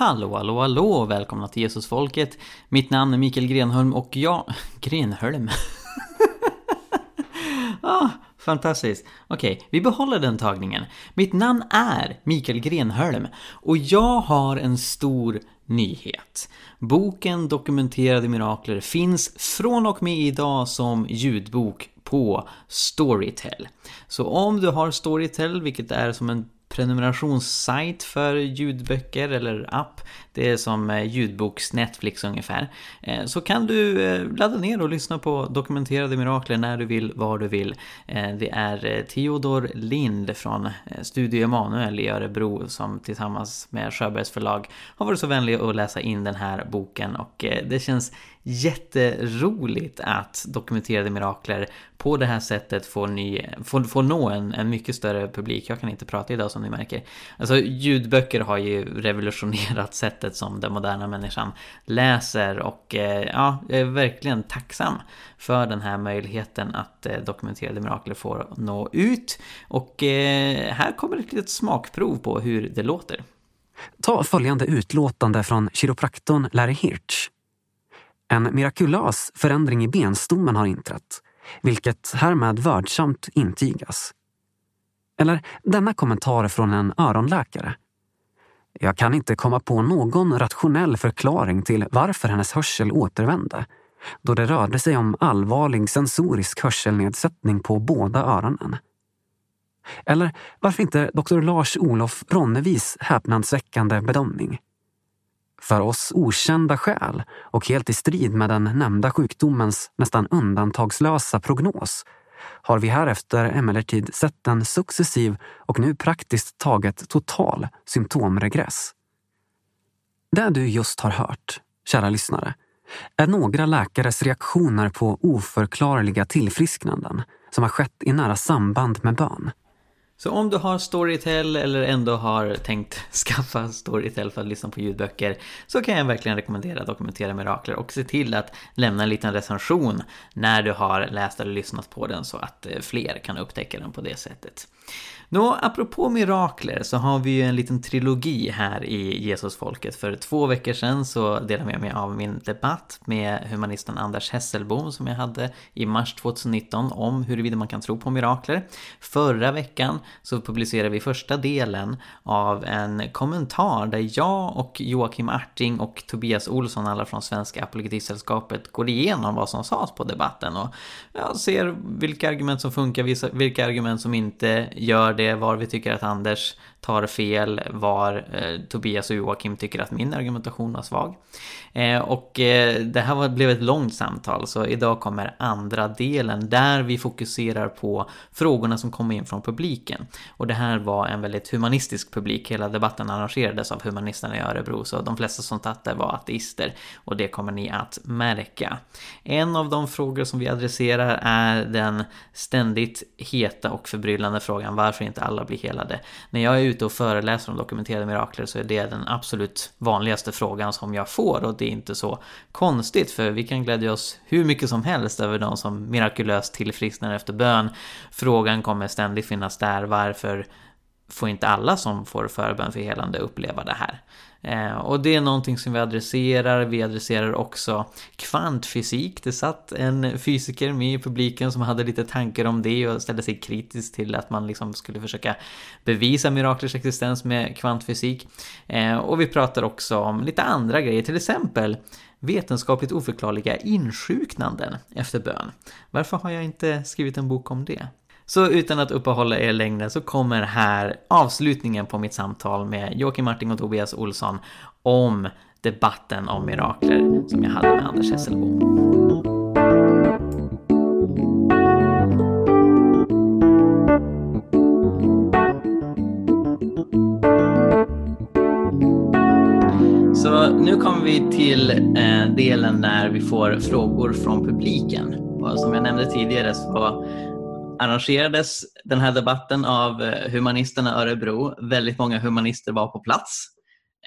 Hallå, hallå, hallå! Välkomna till Jesusfolket. Mitt namn är Mikael Grenholm och jag... Grenholm? ah, fantastiskt. Okej, okay, vi behåller den tagningen. Mitt namn är Mikael Grenholm och jag har en stor nyhet. Boken Dokumenterade Mirakler finns från och med idag som ljudbok på Storytel. Så om du har Storytel, vilket är som en prenumerationssajt för ljudböcker eller app. Det är som eh, ljudboks Netflix ungefär. Eh, så kan du eh, ladda ner och lyssna på dokumenterade mirakler när du vill, var du vill. Det är Theodor Lind från Studio Emanuel i Örebro som tillsammans med Sjöbergs förlag har varit så vänlig att läsa in den här boken och det känns jätteroligt att dokumenterade mirakler på det här sättet får, ny, får, får nå en, en mycket större publik. Jag kan inte prata idag som ni märker. Alltså ljudböcker har ju revolutionerat sättet som den moderna människan läser och eh, ja, jag är verkligen tacksam för den här möjligheten att eh, dokumenterade mirakler får nå ut. Och eh, här kommer ett litet smakprov på hur det låter. Ta följande utlåtande från kiropraktorn Larry Hirsch en mirakulös förändring i benstommen har inträtt, vilket härmed vördsamt intygas. Eller denna kommentar från en öronläkare. Jag kan inte komma på någon rationell förklaring till varför hennes hörsel återvände, då det rörde sig om allvarlig sensorisk hörselnedsättning på båda öronen. Eller varför inte Dr Lars-Olof Ronnevis häpnadsväckande bedömning för oss okända skäl och helt i strid med den nämnda sjukdomens nästan undantagslösa prognos har vi härefter emellertid sett en successiv och nu praktiskt taget total symptomregress. Det du just har hört, kära lyssnare, är några läkares reaktioner på oförklarliga tillfrisknanden som har skett i nära samband med bön. Så om du har Storytel eller ändå har tänkt skaffa Storytel för att lyssna på ljudböcker så kan jag verkligen rekommendera Dokumentera Mirakler och se till att lämna en liten recension när du har läst eller lyssnat på den så att eh, fler kan upptäcka den på det sättet. Nå, apropå mirakler så har vi ju en liten trilogi här i Jesusfolket. För två veckor sedan så delade jag med mig av min debatt med humanisten Anders Hesselbom som jag hade i mars 2019 om huruvida man kan tro på mirakler. Förra veckan så publicerar vi första delen av en kommentar där jag och Joakim Arting och Tobias Olsson, alla från Svenska Apologetisällskapet, går igenom vad som sades på debatten. Och ja, ser vilka argument som funkar, vilka argument som inte gör det, var vi tycker att Anders tar fel, var eh, Tobias och Joakim tycker att min argumentation var svag. Eh, och eh, det här var, blev ett långt samtal, så idag kommer andra delen där vi fokuserar på frågorna som kommer in från publiken. Och det här var en väldigt humanistisk publik, hela debatten arrangerades av humanisterna i Örebro, så de flesta som satt där var ateister och det kommer ni att märka. En av de frågor som vi adresserar är den ständigt heta och förbryllande frågan varför inte alla blir helade. När jag är ute och föreläser om dokumenterade mirakler så är det den absolut vanligaste frågan som jag får och det är inte så konstigt för vi kan glädja oss hur mycket som helst över de som mirakulöst tillfrisknar efter bön. Frågan kommer ständigt finnas där, varför får inte alla som får förbön för helande uppleva det här? Eh, och det är någonting som vi adresserar. Vi adresserar också kvantfysik. Det satt en fysiker med i publiken som hade lite tankar om det och ställde sig kritisk till att man liksom skulle försöka bevisa miraklers existens med kvantfysik. Eh, och vi pratar också om lite andra grejer, till exempel vetenskapligt oförklarliga insjuknanden efter bön. Varför har jag inte skrivit en bok om det? Så utan att uppehålla er längre så kommer här avslutningen på mitt samtal med Joakim Martin och Tobias Olsson om debatten om mirakler som jag hade med Anders Hesselbo. Så nu kommer vi till eh, delen när vi får frågor från publiken. Och som jag nämnde tidigare så arrangerades den här debatten av eh, Humanisterna Örebro. Väldigt många humanister var på plats.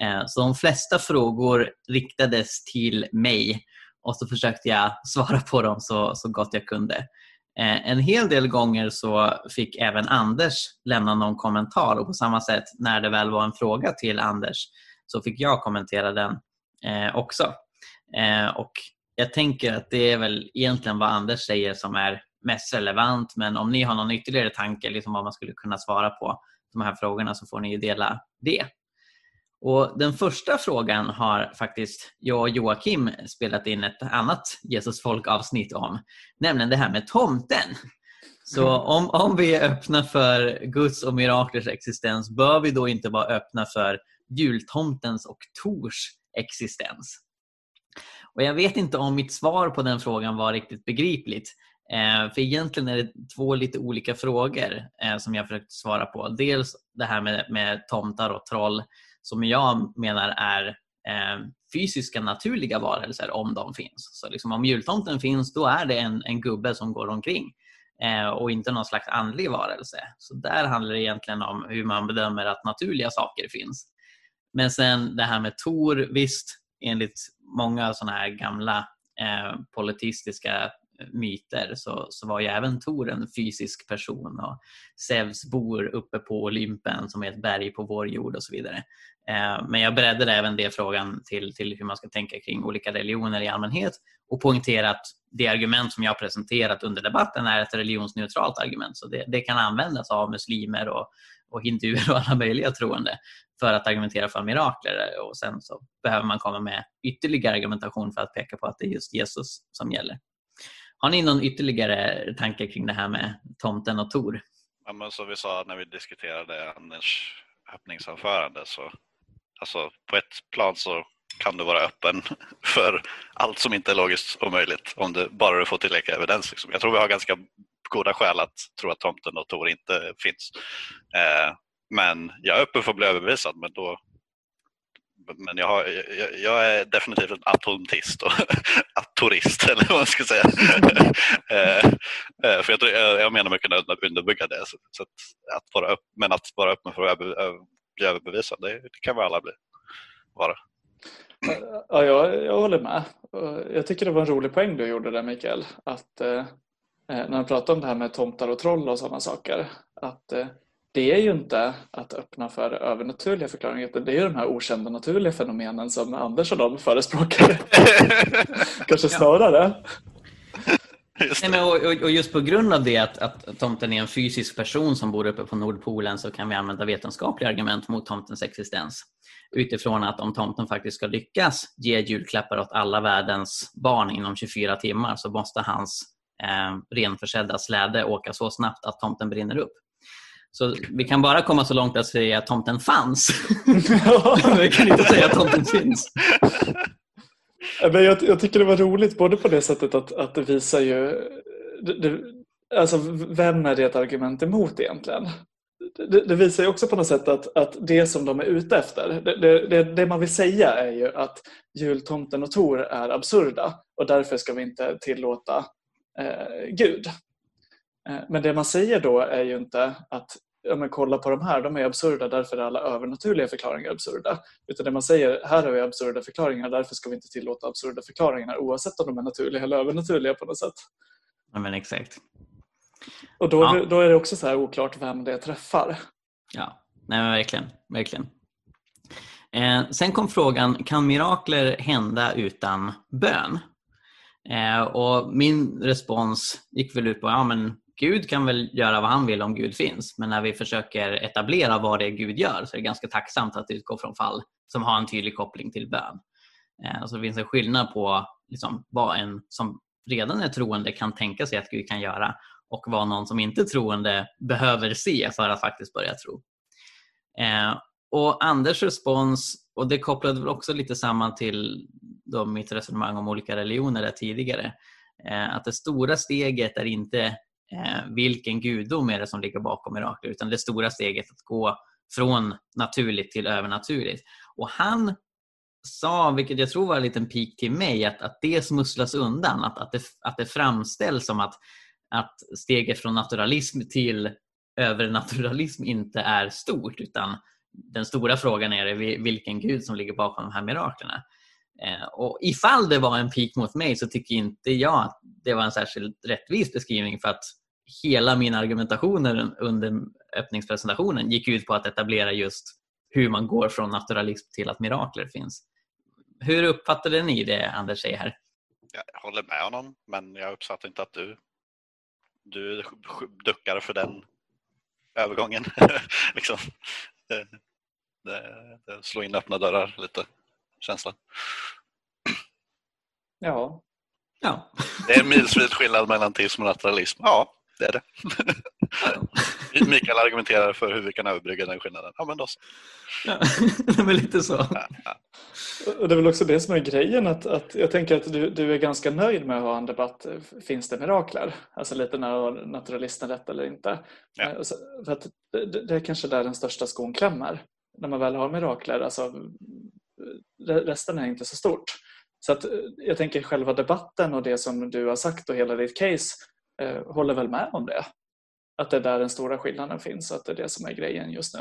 Eh, så de flesta frågor riktades till mig och så försökte jag svara på dem så, så gott jag kunde. Eh, en hel del gånger så fick även Anders lämna någon kommentar och på samma sätt när det väl var en fråga till Anders så fick jag kommentera den också. Och jag tänker att det är väl egentligen vad Anders säger som är mest relevant men om ni har någon ytterligare tanke liksom vad man skulle kunna svara på de här frågorna så får ni dela det. Och Den första frågan har faktiskt jag och Joakim spelat in ett annat Jesus folk-avsnitt om, nämligen det här med tomten. Så om, om vi är öppna för Guds och miraklers existens, bör vi då inte vara öppna för jultomtens och Tors existens? Och Jag vet inte om mitt svar på den frågan var riktigt begripligt. Eh, för egentligen är det två lite olika frågor eh, som jag försökt svara på. Dels det här med, med tomtar och troll som jag menar är eh, fysiska naturliga varelser om de finns. Så liksom om jultomten finns då är det en, en gubbe som går omkring och inte någon slags andlig varelse. Så där handlar det egentligen om hur man bedömer att naturliga saker finns. Men sen det här med Tor, visst, enligt många sådana här gamla eh, politistiska myter så, så var ju även Tor en fysisk person och Zeus bor uppe på Olympen som är ett berg på vår jord och så vidare. Eh, men jag breddade även det frågan till, till hur man ska tänka kring olika religioner i allmänhet och poängtera att det argument som jag presenterat under debatten är ett religionsneutralt argument. Så det, det kan användas av muslimer och, och hinduer och alla möjliga troende för att argumentera för mirakler och sen så behöver man komma med ytterligare argumentation för att peka på att det är just Jesus som gäller. Har ni någon ytterligare tanke kring det här med tomten och Tor? Ja, men som vi sa när vi diskuterade Anders öppningsanförande så alltså på ett plan så kan du vara öppen för allt som inte är logiskt omöjligt om du bara du får tillräcklig evidens. Liksom. Jag tror vi har ganska goda skäl att tro att tomten och Tor inte finns. Eh, men jag är öppen för att bli överbevisad men då men jag, har, jag, jag, är definitivt en atontist och atorist eller vad man ska säga. Eh, eh, för jag, jag menar mig kunna underbygga det. Så, så att, att vara upp, men att vara öppen för att bli överbevisad, det, det kan vi alla bli. Vara. Ja, jag, jag håller med. Jag tycker det var en rolig poäng du gjorde där Mikael. Att, eh, när du pratade om det här med tomtar och troll och sådana saker. Att eh, det är ju inte att öppna för övernaturliga förklaringar utan det är ju de här okända naturliga fenomenen som Anders och de förespråkar. Kanske snarare. Nej, men och, och, just på grund av det att, att tomten är en fysisk person som bor uppe på Nordpolen så kan vi använda vetenskapliga argument mot tomtens existens. Utifrån att om tomten faktiskt ska lyckas ge julklappar åt alla världens barn inom 24 timmar så måste hans eh, renförsedda släde åka så snabbt att tomten brinner upp. Så vi kan bara komma så långt att säga att tomten fanns. vi kan inte säga att tomten finns. Men jag, jag, tycker det var roligt både på det sättet att, att det visar ju det, det, alltså vem är det ett argument emot egentligen? Det, det, visar ju också på något sätt att, att det som de är ute efter, det, det, man vill säga är ju att jultomten och Tor är absurda och därför ska vi inte tillåta eh, Gud. Eh, men det man säger då är ju inte att ja, men kolla på de här, de är absurda, därför är alla övernaturliga förklaringar absurda. Utan det man säger, här har vi absurda förklaringar, därför ska vi inte tillåta absurda förklaringar oavsett om de är naturliga eller övernaturliga på något sätt. Ja men exakt. Och då, ja. då är det också så här oklart vem det träffar. Ja, nej men verkligen. verkligen. Eh, sen kom frågan, kan mirakler hända utan bön? Eh, och min respons gick väl ut på, ja men Gud kan väl göra vad han vill om Gud finns, men när vi försöker etablera vad det är Gud gör så är det ganska tacksamt att utgå från fall som har en tydlig koppling till bön. Eh, det finns en skillnad på liksom, vad en som redan är troende kan tänka sig att Gud kan göra och vad någon som inte är troende behöver se för att faktiskt börja tro. Eh, och Anders respons, och det kopplade väl också lite samman till då mitt resonemang om olika religioner där tidigare, eh, att det stora steget är inte Eh, vilken gudom är det som ligger bakom mirakler utan det stora steget att gå från naturligt till övernaturligt. Och han sa, vilket jag tror var en liten pik till mig, att, att det smusslas undan, att, att, det, att det framställs som att, att steget från naturalism till övernaturalism inte är stort utan den stora frågan är vilken gud som ligger bakom de här miraklerna. Eh, och ifall det var en pik mot mig så tycker inte jag att det var en särskilt rättvis beskrivning för att hela min argumentation under öppningspresentationen gick ut på att etablera just hur man går från naturalism till att mirakler finns. Hur uppfattade ni det Anders säger här? Jag håller med honom, men jag uppfattar inte att du, du duckar för den övergången. liksom. det, det slår in öppna dörrar lite, känslan. Ja. ja. Det är en milsvid skillnad mellan teism och naturalism. Ja, det är det. Mikael argumenterar för hur vi kan överbrygga den skillnaden. Ja, men då så. Ja, det är lite så. Ja, ja. Och det är väl också det som är grejen. Att, att jag tänker att du, du är ganska nöjd med att ha en debatt. Finns det mirakler? Alltså lite när naturalisten rätt eller inte? Ja. Så- För att det, det är kanske där den största skon klämmer. När man väl har mirakler. Alltså, Eh, resten är inte så stort. Så att eh, jag tänker själva debatten och det som du har sagt och hela ditt case eh, håller väl med om det. Att det är där den stora skillnaden finns och att det är det som är grejen just nu.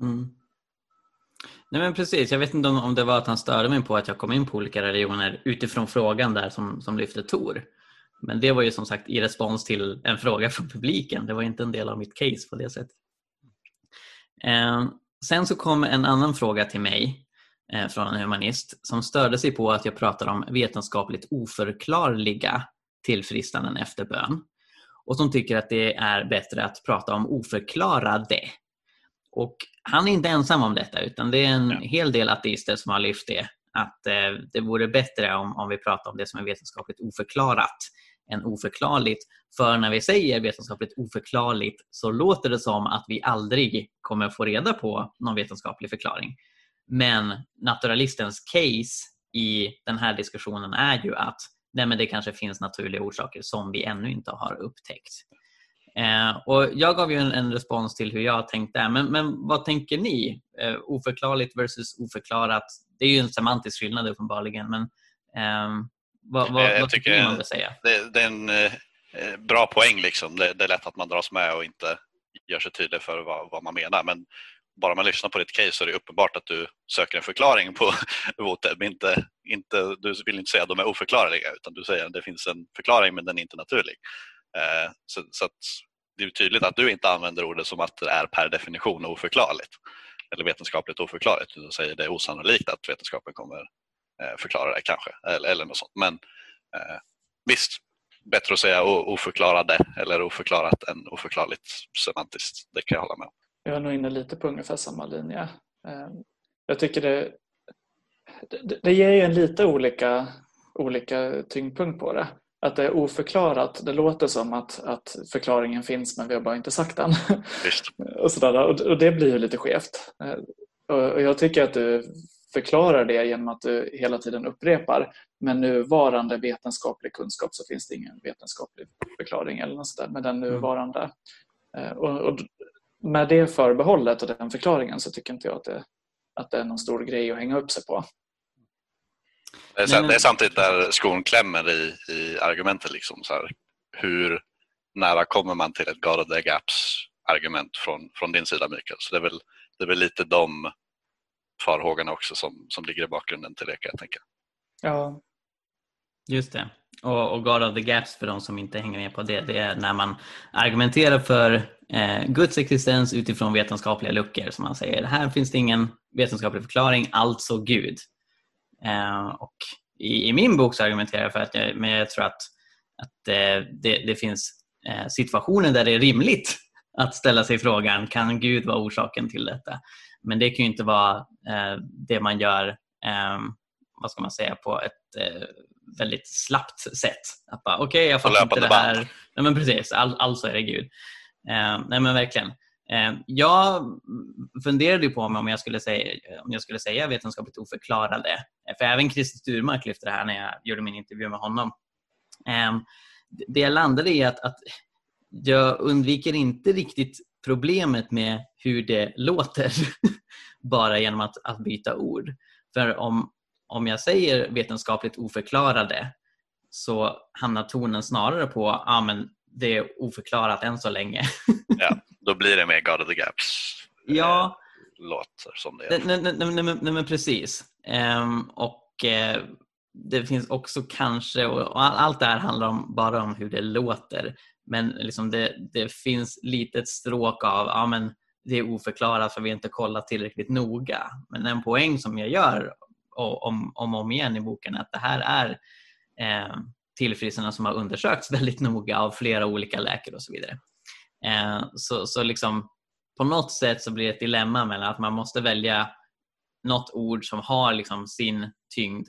Mm. Nej men precis, jag vet inte om, om det var att han störde mig på att jag kom in på olika religioner utifrån frågan där som, som lyfte Tor. Men det var ju som sagt i respons till en fråga från publiken. Det var inte en del av mitt case på det sättet. Eh, sen så kom en annan fråga till mig från en humanist som störde sig på att jag pratar om vetenskapligt oförklarliga tillfrisknanden efter bön och som tycker att det är bättre att prata om oförklarade. Och han är inte ensam om detta utan det är en Ja. hel del ateister som har lyft det. Att eh, det vore bättre om, om vi pratar om det som är vetenskapligt oförklarat än oförklarligt. För när vi säger vetenskapligt oförklarligt så låter det som att vi aldrig kommer få reda på någon vetenskaplig förklaring. Men naturalistens case i den här diskussionen är ju att nej men det kanske finns naturliga orsaker som vi ännu inte har upptäckt. Eh, och jag gav ju en, en respons till hur jag tänkte. Men, men vad tänker ni? Eh, oförklarligt versus oförklarat. Det är ju en semantisk skillnad uppenbarligen. Men, ehm, vad, vad, Eh, jag vad tycker tycker- ni man bör säga? Det, det är en eh, eh, bra poäng. Liksom. Det, det är lätt att man dras med och inte gör sig tydlig för vad, vad man menar. Men bara man lyssnar på ditt case så är det uppenbart att du söker en förklaring på Voteb. Inte, inte, du vill inte säga att de är oförklarliga utan du säger att det finns en förklaring men den är inte naturlig. Eh, så, så att det är tydligt att du inte använder ordet som att det är per definition oförklarligt eller vetenskapligt oförklarligt. Du säger det är osannolikt att vetenskapen kommer eh, förklara det kanske eller, eller något sånt. Men eh, visst, bättre att säga oförklarade eller oförklarat än oförklarligt semantiskt. Det kan jag hålla med om. Jag är nog inne lite på ungefär samma linje. Eh, Jag tycker det, det, det ger ju en lite olika, olika tyngdpunkt på det. Att det är oförklarat, det låter som att, att förklaringen finns men vi har bara inte sagt den. Och, sådär, och, och det blir ju lite skevt. Eh, Och, och jag tycker att du förklarar det genom att du hela tiden upprepar med nuvarande vetenskaplig kunskap så finns det ingen vetenskaplig förklaring eller något sådär med den nuvarande. Eh, Och, och med det förbehållet och den förklaringen så tycker inte jag att det, att det är någon stor grej att hänga upp sig på. Det är, men- det är samtidigt där skon klämmer i, i argumentet. Liksom, så här, hur nära kommer man till ett God of the Gaps argument från, från din sida Mikael? Så det är väl, det är väl lite de farhågorna också som, som ligger i bakgrunden till det kan jag tänka. Ja, Just det. Och, och God of the Gaps för de som inte hänger med på det, det är när man argumenterar för eh, Guds existens utifrån vetenskapliga luckor. Som man säger, här finns det ingen vetenskaplig förklaring, alltså Gud. Eh, och i, I min bok så argumenterar jag för att jag, men jag tror att, att eh, det, det finns eh, situationer där det är rimligt att ställa sig frågan, kan Gud vara orsaken till detta? Men det kan ju inte vara eh, det man gör eh, vad ska man säga, på ett eh, väldigt slappt sätt. Att bara, okej, jag På fattar inte det här. band. Nej, men precis, All, alltså är det Gud. Eh, nej men verkligen. Eh, jag funderade på om om jag skulle säga, om jag skulle säga vetenskapligt oförklarade. Eh, För även Christer Sturmark lyfte det här när jag gjorde min intervju med honom. Eh, det jag landade i att, att jag undviker inte riktigt problemet med hur det låter bara genom att, att byta ord. För om, om jag säger vetenskapligt oförklarade så hamnar tonen snarare på ah, men det är oförklarat än så länge. Ja, då blir det mer God of the Gaps ja, eh, låter som det nej, är. nej, nej, nej, nej, men precis. Ehm, och eh, det finns också kanske, och, och all- allt det här handlar om, bara om hur det låter, men liksom det, det finns lite ett stråk av, ja men det är oförklarat för vi har inte kollat tillräckligt noga. Men en poäng som jag gör om och om, igen i boken att det här är eh, tillfrisknande som har undersökts väldigt noga av flera olika läkare och så vidare. Eh, så, så liksom på något sätt så blir det ett dilemma mellan att man måste välja något ord som har liksom sin tyngd.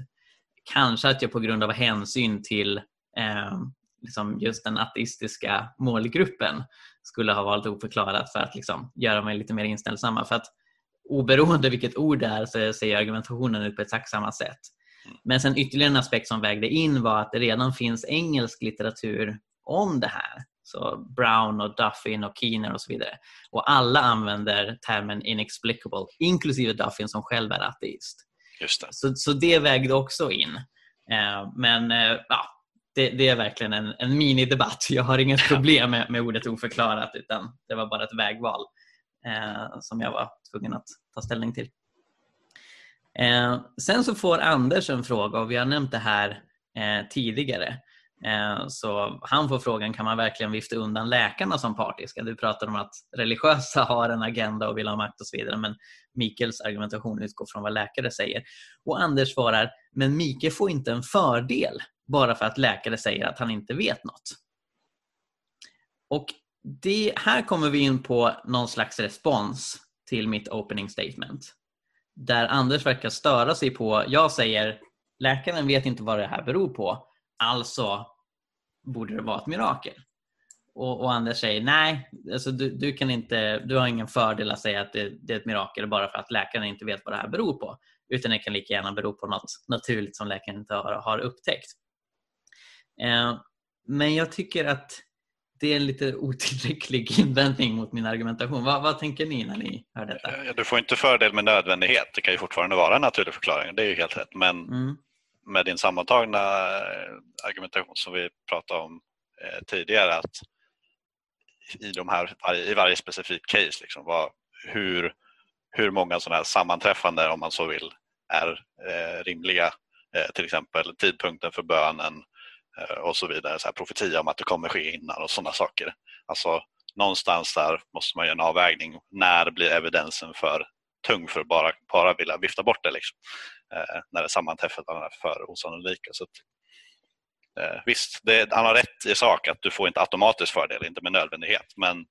Kanske att jag på grund av hänsyn till eh, liksom just den ateistiska målgruppen skulle ha valt oförklarat för att liksom göra mig lite mer inställsamma. För att oberoende vilket ord det är så ser argumentationen ut på exakt samma sätt. Men sen ytterligare en aspekt som vägde in var att det redan finns engelsk litteratur om det här. Så Brown och Duffin och Keener och så vidare. Och alla använder termen inexplicable, inklusive Duffin som själv är ateist. Just det. Så, så det vägde också in. Eh, men eh, ja, det, det, är verkligen en, en minidebatt. Jag har inget problem med, med ordet oförklarat utan det var bara ett vägval Eh, som jag var tvungen att ta ställning till. Eh, sen så får Anders en fråga och vi har nämnt det här eh, tidigare. Eh, så han får frågan, kan man verkligen vifta undan läkarna som partiska? Du pratar om att religiösa har en agenda och vill ha makt och så vidare men Mikaels argumentation utgår från vad läkare säger. Och Anders svarar, men Mikael får inte en fördel bara för att läkare säger att han inte vet något. Och det, här kommer vi in på någon slags respons till mitt opening statement. Där Anders verkar störa sig på, jag säger läkaren vet inte vad det här beror på, alltså borde det vara ett mirakel. Och, och Anders säger nej, alltså du, du, kan inte, du har ingen fördel att säga att det, det, är ett mirakel bara för att läkaren inte vet vad det här beror på. Utan det kan lika gärna bero på något naturligt som läkaren inte har, har upptäckt. Eh, men jag tycker att det är en lite otillräcklig invändning mot min argumentation. Vad, vad, tänker ni när ni hör detta? Du får inte fördel med nödvändighet. Det kan ju fortfarande vara en naturlig förklaring. Det är ju helt rätt. Men mm. med din sammantagna eh, argumentation som vi pratade om eh, tidigare att i, de här, i varje specifik case, liksom, vad, hur, hur många sådana här sammanträffanden, om man så vill, är eh, rimliga. Eh, till exempel tidpunkten för bönen, Eh, och så vidare. Så här, profetia om att det kommer ske innan och sådana saker. Alltså någonstans där måste man göra en avvägning. När blir evidensen för tung för att bara, bara vilja vifta bort det? Liksom. Eh, när det sammanträffat är för osannolika. Så att, eh, visst, det, han har rätt i sak att du får inte automatiskt fördel, inte med nödvändighet. Men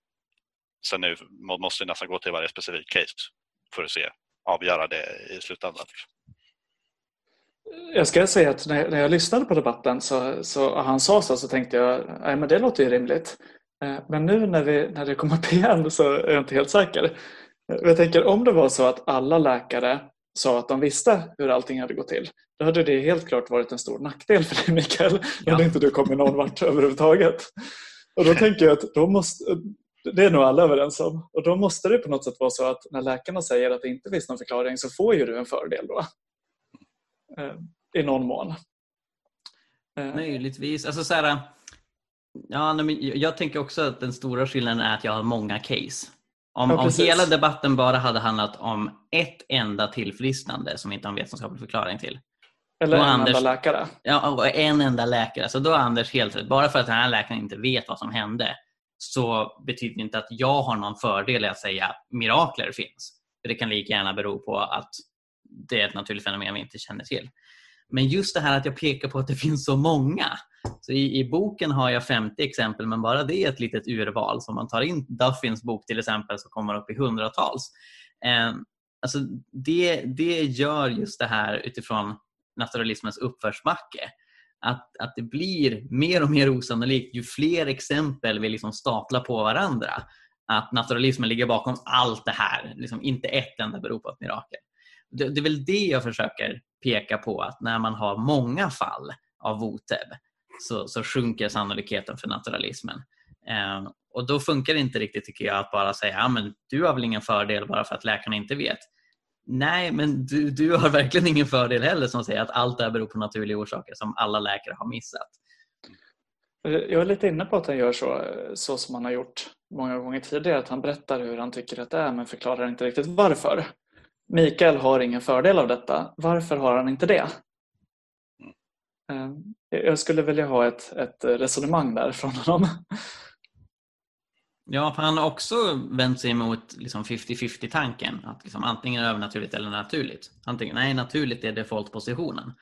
sen nu måste du nästan gå till varje specifik case för att se, avgöra det i slutändan. Liksom. Jag ska säga att när, när jag lyssnade på debatten så, så, han sa så, så tänkte jag nej, men det låter ju rimligt. Eh, men nu när, vi, när det kommer upp igen så är jag inte helt säker. Jag tänker om det var så att alla läkare sa att de visste hur allting hade gått till. Då hade det helt klart varit en stor nackdel för dig Mikael. Då hade inte du kommit någon vart överhuvudtaget. Och då tänker jag att då måste, det är nog alla överens om. Och då måste det på något sätt vara så att när läkarna säger att det inte finns någon förklaring så får ju du en fördel då. Eh, i någon mån. Eh, Möjligtvis. Alltså så här, ja, jag tänker också att den stora skillnaden är att jag har många case. Om, ja, om hela debatten bara hade handlat om ett enda tillfrisknande som inte har en vetenskaplig förklaring till. Eller en Anders, enda läkare. Ja, en enda läkare. Så då har Anders helt rätt. Bara för att den här läkaren inte vet vad som hände så betyder det inte att jag har någon fördel i att säga att mirakler finns. För Det kan lika gärna bero på att det är ett naturligt fenomen vi inte känner till. Men just det här att jag pekar på att det finns så många. Så i, i, boken har jag 50 exempel men bara det är ett litet urval. Så om man tar in Duffins bok till exempel så kommer man upp i hundratals. Eh, alltså det, det gör just det här utifrån naturalismens uppförsbacke. Att, att det blir mer och mer osannolikt ju fler exempel vi liksom staplar på varandra. Att naturalismen ligger bakom allt det här. Liksom inte ett enda beror på ett mirakel det, det är väl det jag försöker peka på att när man har många fall av VOTEB så, så sjunker sannolikheten för naturalismen. Eh, och då funkar det inte riktigt tycker jag att bara säga ja, men du har väl ingen fördel bara för att läkarna inte vet. Nej, men du, du har verkligen ingen fördel heller som säger att allt det här beror på naturliga orsaker som alla läkare har missat. Jag är lite inne på att han gör så, så som han har gjort många gånger tidigare. Att han berättar hur han tycker att det är men förklarar inte riktigt varför. Mikael har ingen fördel av detta. Varför har han inte det? Eh, jag skulle vilja ha ett, ett resonemang där från honom. Ja, för han har också vänt sig emot liksom 50-50 tanken. Att liksom antingen övernaturligt eller naturligt. Antingen, nej, naturligt är default-positionen.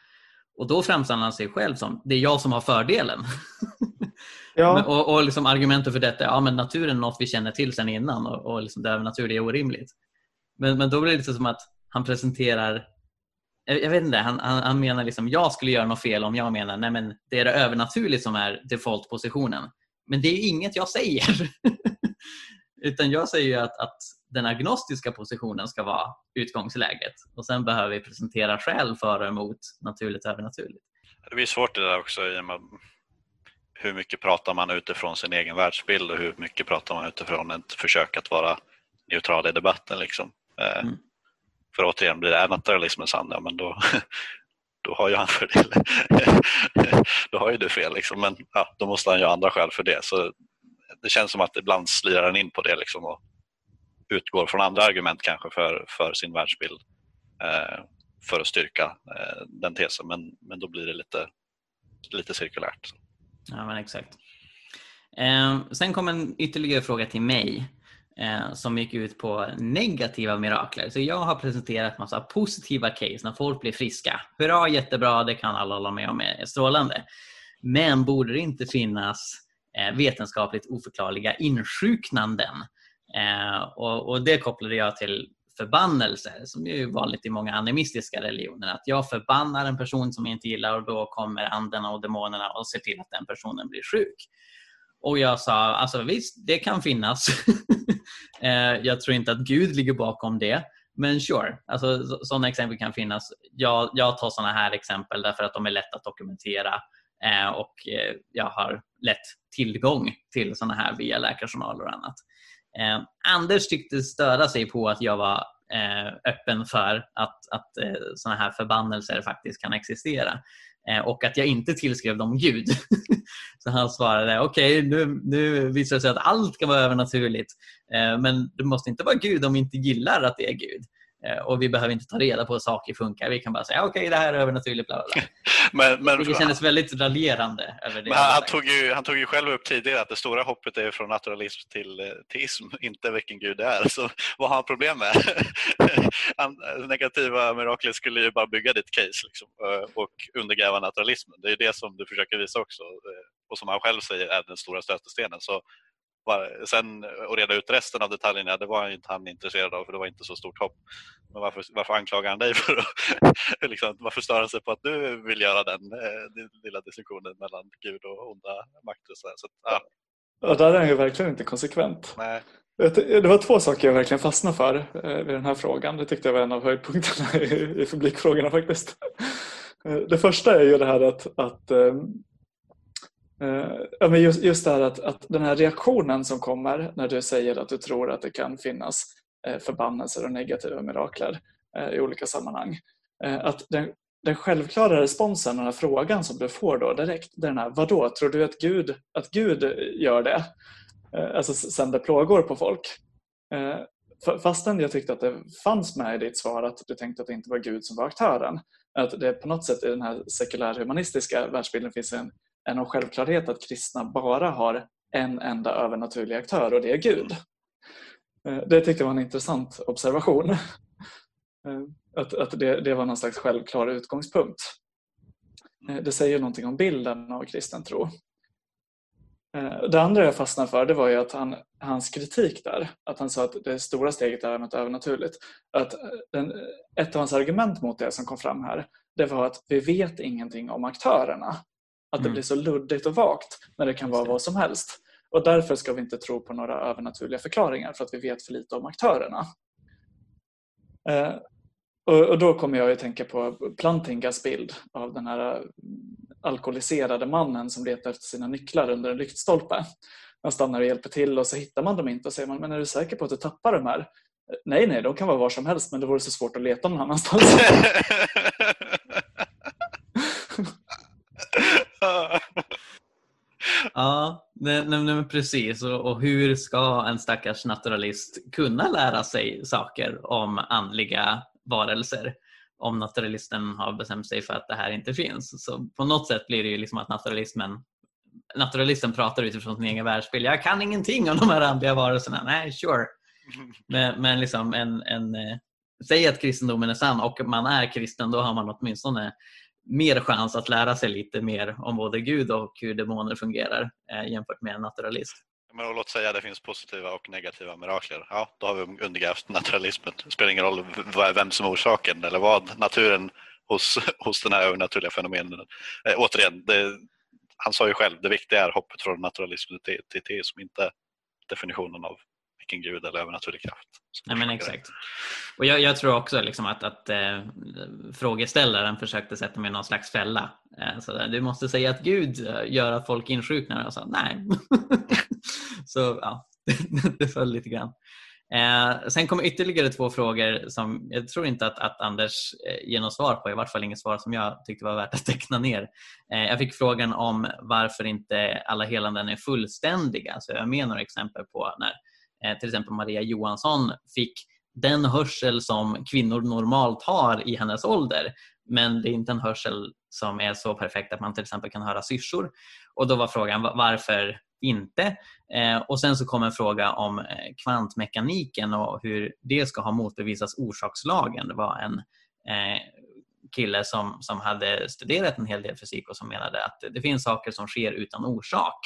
Och då framställer han sig själv som, det är jag som har fördelen. Ja. och och liksom argumentet för detta, ja men naturen är något vi känner till sedan innan och, och liksom det övernaturliga är orimligt. Men, men då blir det lite som att han presenterar eh, jag vet inte, han, han, han menar liksom jag skulle göra något fel om jag menar nej men det är det övernaturligt som är default-positionen. Men det är inget jag säger. Utan jag säger att, att den agnostiska positionen ska vara utgångsläget och sen behöver vi presentera skäl för och emot naturligt och övernaturligt. Det blir svårt det där också i och med hur mycket pratar man utifrån sin egen världsbild och hur mycket pratar man utifrån ett försök att vara neutral i debatten. Liksom. Eh, mm. För återigen, blir det naturalismen sann, ja, men då, då har ju han fördel. då har ju du fel, liksom. men ja, då måste han ju ha andra skäl för det. Så det känns som att ibland slirar han in på det liksom, och utgår från andra argument kanske för, för sin världsbild eh, för att styrka eh, den tesen, men, men då blir det lite, lite cirkulärt. Ja, men exakt. Eh, sen kom en ytterligare fråga till mig eh, som gick ut på negativa mirakler. Så jag har presenterat massa positiva case när folk blir friska. Hurra, jättebra, det kan alla hålla med om är strålande. Men borde det inte finnas eh, vetenskapligt oförklarliga insjuknanden? Eh, och, och, det kopplade jag till förbannelser som är vanligt i många animistiska religioner. Att jag förbannar en person som jag inte gillar och då kommer andarna och demonerna och ser till att den personen blir sjuk. Och jag sa, alltså visst, det kan finnas. Eh, jag tror inte att Gud ligger bakom det. Men sure, alltså, sådana exempel kan finnas. Jag, jag tar sådana här exempel därför att de är lätta att dokumentera eh, och eh, jag har lätt tillgång till sådana här via läkarjournaler och annat. Eh, Anders tyckte störa sig på att jag var eh, öppen för att, att eh, sådana här förbannelser faktiskt kan existera Eh, och att jag inte tillskrev dem Gud. så han svarade okej, okay, nu, nu visar det sig att allt kan vara övernaturligt eh, men det måste inte vara Gud om vi inte gillar att det är Gud. Eh, och vi behöver inte ta reda på hur saker funkar. Vi kan bara säga okej, okay, det här är övernaturligt. Bla, bla. men, men, det kändes väldigt raljerande. Över det men han, tog ju, han tog ju själv upp tidigare att det stora hoppet är från naturalism till eh, teism, inte vilken gud det är. Så vad har han problem med? negativa mirakler skulle ju bara bygga ditt case liksom, eh, och undergräva naturalismen. Det är det som du försöker visa också och som han själv säger är den stora stötestenen. Så Sen att reda ut resten av detaljerna, det var inte han intresserad av för det var inte så stort hopp. Men varför, varför anklagar han dig för att, liksom, varför stör han sig på att du vill göra den, eh, den lilla distinktionen mellan Gud och onda makter? Så, så, ja. ja, där är han ju verkligen inte konsekvent. Nej. Det var två saker jag verkligen fastnade för eh, vid den här frågan. Det tyckte jag var en av höjdpunkterna i, publikfrågorna faktiskt. Eh, det första är ju det här att, att Eh, ja, men just, just det här att, att den här reaktionen som kommer när du säger att du tror att det kan finnas uh, förbannelser och negativa mirakler uh, i olika sammanhang. att den, den självklara responsen, den här frågan som du får då direkt, det är den här vadå, tror du att Gud, att Gud gör det? Alltså sänder plågor på folk. Fastän jag tyckte att det fanns med i ditt svar att du tänkte att det inte var Gud som var aktören. Att det på något sätt i den här sekulärhumanistiska världsbilden finns en är någon självklarhet att kristna bara har en enda övernaturlig aktör och det är Gud. Eh, det tyckte jag var en intressant observation. Eh, att, att det, det var någon slags självklar utgångspunkt. Eh, det säger någonting om bilden av kristen tro. Det andra jag fastnade för det var ju att han, hans kritik där, att han sa att det stora steget är något övernaturligt. Att den, ett av hans argument mot det som kom fram här, det var att vi vet ingenting om aktörerna. Att det mm. blir så luddigt och vagt när det kan vara vad som helst. Och därför ska vi inte tro på några övernaturliga förklaringar för att vi vet för lite om aktörerna. Eh, och, då kommer jag att tänka på Plantingas bild av den här eh, alkoholiserade mannen som letar efter sina nycklar under en lyktstolpe. Man stannar och hjälper till och så hittar man dem inte och säger man, men är du säker på att du tappar de här? Nej, nej, de kan vara var som helst men det vore så svårt att leta någon annanstans. ja, nej, nej, precis. Och, och, hur ska en stackars naturalist kunna lära sig saker om andliga varelser? Om naturalisten har bestämt sig för att det här inte finns. Så på något sätt blir det ju liksom att naturalismen naturalisten pratar utifrån sin egen världsbild. Jag kan ingenting om de här andliga varelserna. Nej, sure. Men, men liksom en, en, eh, säg att kristendomen är sann och man är kristen, då har man åtminstone mer chans att lära sig lite mer om både Gud och hur demoner fungerar eh, jämfört med en naturalist. Men låt säga att det finns positiva och negativa mirakler. Ja, då har vi undergrävt naturalismen. Det spelar ingen roll vem som är orsaken eller vad naturen hos, hos den här övernaturliga fenomenen. Eh, återigen, det, han sa ju själv, det viktiga är hoppet från naturalism till, till teism, inte definitionen av vilken gud eller övernaturlig kraft. Nej, men exakt. Och jag, jag tror också liksom att, att äh, frågeställaren försökte sätta mig i någon slags fälla. Äh, så där, du måste säga att Gud eh, gör att folk insjuknar. Jag sa nej. så ja, det föll lite grann. Eh, sen kommer ytterligare två frågor som jag tror inte att, att Anders eh, ger något svar på, i vart fall inget svar som jag tyckte var värt att teckna ner. Eh, jag fick frågan om varför inte alla helanden är fullständiga. Så jag med några exempel på när Eh, Eh, till exempel Maria Johansson fick den hörsel som kvinnor normalt har i hennes ålder. Men det är inte en hörsel som är så perfekt att man till exempel kan höra syrsor. Och då var frågan varför inte? Eh, och sen så kom en fråga om eh, kvantmekaniken och hur det ska ha motbevisats orsakslagen. Det var en kille som, som hade studerat en hel del fysik och som menade att det finns saker som sker utan orsak.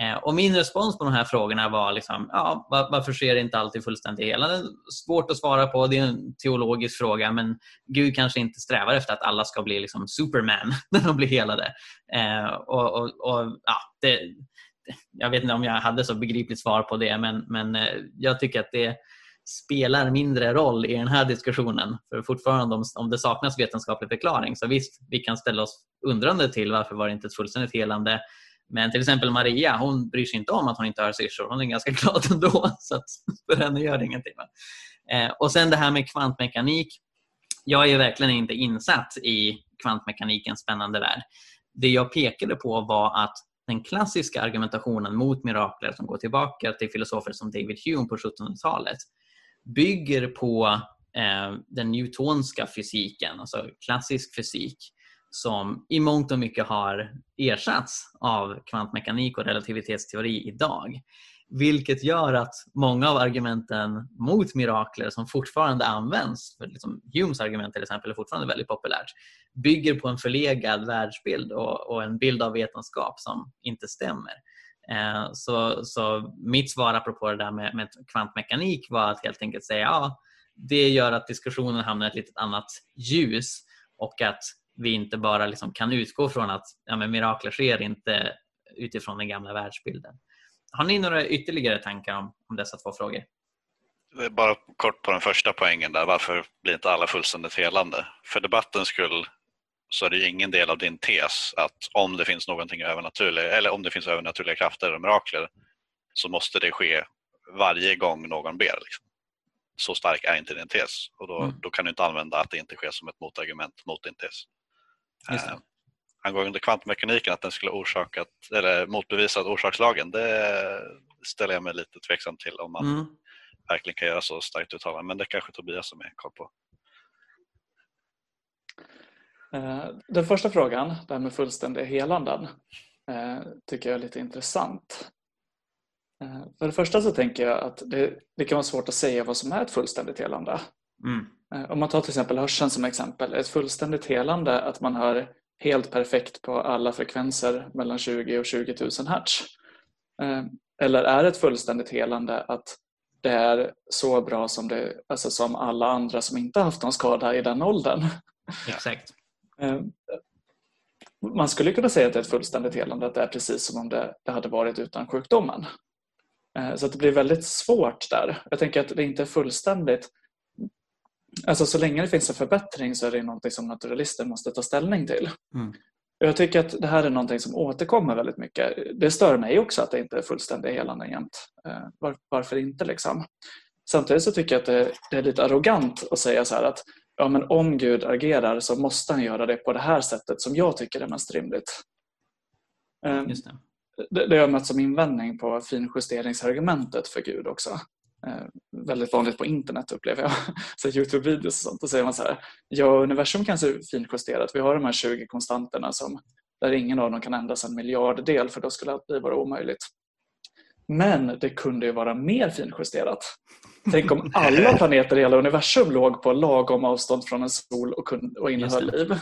Eh, och min respons på de här frågorna var liksom, ja, varför sker inte alltid fullständigt helande? Svårt att svara på, det är en teologisk fråga men Gud kanske inte strävar efter att alla ska bli liksom Superman när de blir helade. Eh, och, och, och, ja, det, jag vet inte om jag hade så begripligt svar på det men, men eh, jag tycker att det spelar mindre roll i den här diskussionen. För fortfarande om, om det saknas vetenskaplig förklaring så visst, vi kan ställa oss undrande till varför var det inte ett fullständigt helande men till exempel Maria, hon bryr sig inte om att hon inte har syrsor. Hon är ganska glad ändå. Så att för henne gör det ingenting. Eh, och sen det här med kvantmekanik. Jag är verkligen inte insatt i kvantmekanikens spännande värld. Det jag pekade på var att den klassiska argumentationen mot mirakler som går tillbaka till filosofer som David Hume på 1700-talet bygger på eh, den newtonska fysiken, alltså klassisk fysik som i mångt och mycket har ersatts av kvantmekanik och relativitetsteori idag. Vilket gör att många av argumenten mot mirakler som fortfarande används, för liksom Humes argument till exempel är fortfarande väldigt populärt, bygger på en förlegad världsbild och, och en bild av vetenskap som inte stämmer. Eh, så, så mitt svar apropå det där med, med kvantmekanik var att helt enkelt säga ja, det gör att diskussionen hamnar i ett lite annat ljus och att vi inte bara liksom kan utgå från att ja, men mirakler sker inte utifrån den gamla världsbilden. Har ni några ytterligare tankar om, om dessa två frågor? Bara kort på den första poängen där, varför blir inte alla fullständigt helande? För debattens skull så är det ingen del av din tes att om det finns någonting övernaturligt eller om det finns övernaturliga krafter eller mirakler så måste det ske varje gång någon ber. Liksom. Så stark är inte din tes och då, mm. då kan du inte använda att det inte sker som ett motargument mot din tes. Eh, angående kvantmekaniken, att den skulle orsakat, eller motbevisat orsakslagen, det ställer jag mig lite tveksam till om man mm. verkligen kan göra så starkt uttalande. Men det kanske Tobias som är koll på. Eh, den första frågan, det här med fullständiga helanden, eh, tycker jag är lite intressant. Eh, för det första så tänker jag att det, det kan vara svårt att säga vad som är ett fullständigt helande. Mm. Eh, om man tar till exempel hörseln som exempel, ett fullständigt helande att man hör helt perfekt på alla frekvenser mellan 20 och 20 000 hertz. Eh, eller är ett fullständigt helande att det är så bra som, det, alltså som alla andra som inte haft någon skada i den åldern? Exakt. Eh, man skulle kunna säga att det är ett fullständigt helande, att det är precis som om det, det hade varit utan sjukdomen. Så att det blir väldigt svårt där. Jag tänker att det inte är fullständigt Alltså så länge det finns en förbättring så är det någonting som naturalister måste ta ställning till. Mm. Jag tycker att det här är någonting som återkommer väldigt mycket. Det stör mig också att det inte är fullständiga helanden jämt. Eh, var, varför inte liksom? Samtidigt så tycker jag att det, det, är lite arrogant att säga så här att ja, men om Gud agerar så måste han göra det på det här sättet som jag tycker är mest rimligt. Eh, Just det. Det, det har jag mött som invändning på finjusteringsargumentet för Gud också. Eh, väldigt vanligt på internet upplever jag. Så Youtube-videos och sånt. Då säger man så här, ja universum kan se finjusterat. Vi har de här 20 konstanterna som där ingen av dem kan ändras en miljarddel för då skulle allt bli vara omöjligt. Men det kunde ju vara mer finjusterat. Tänk om alla planeter i hela universum låg på lagom avstånd från en sol och, kunde, och innehöll liv.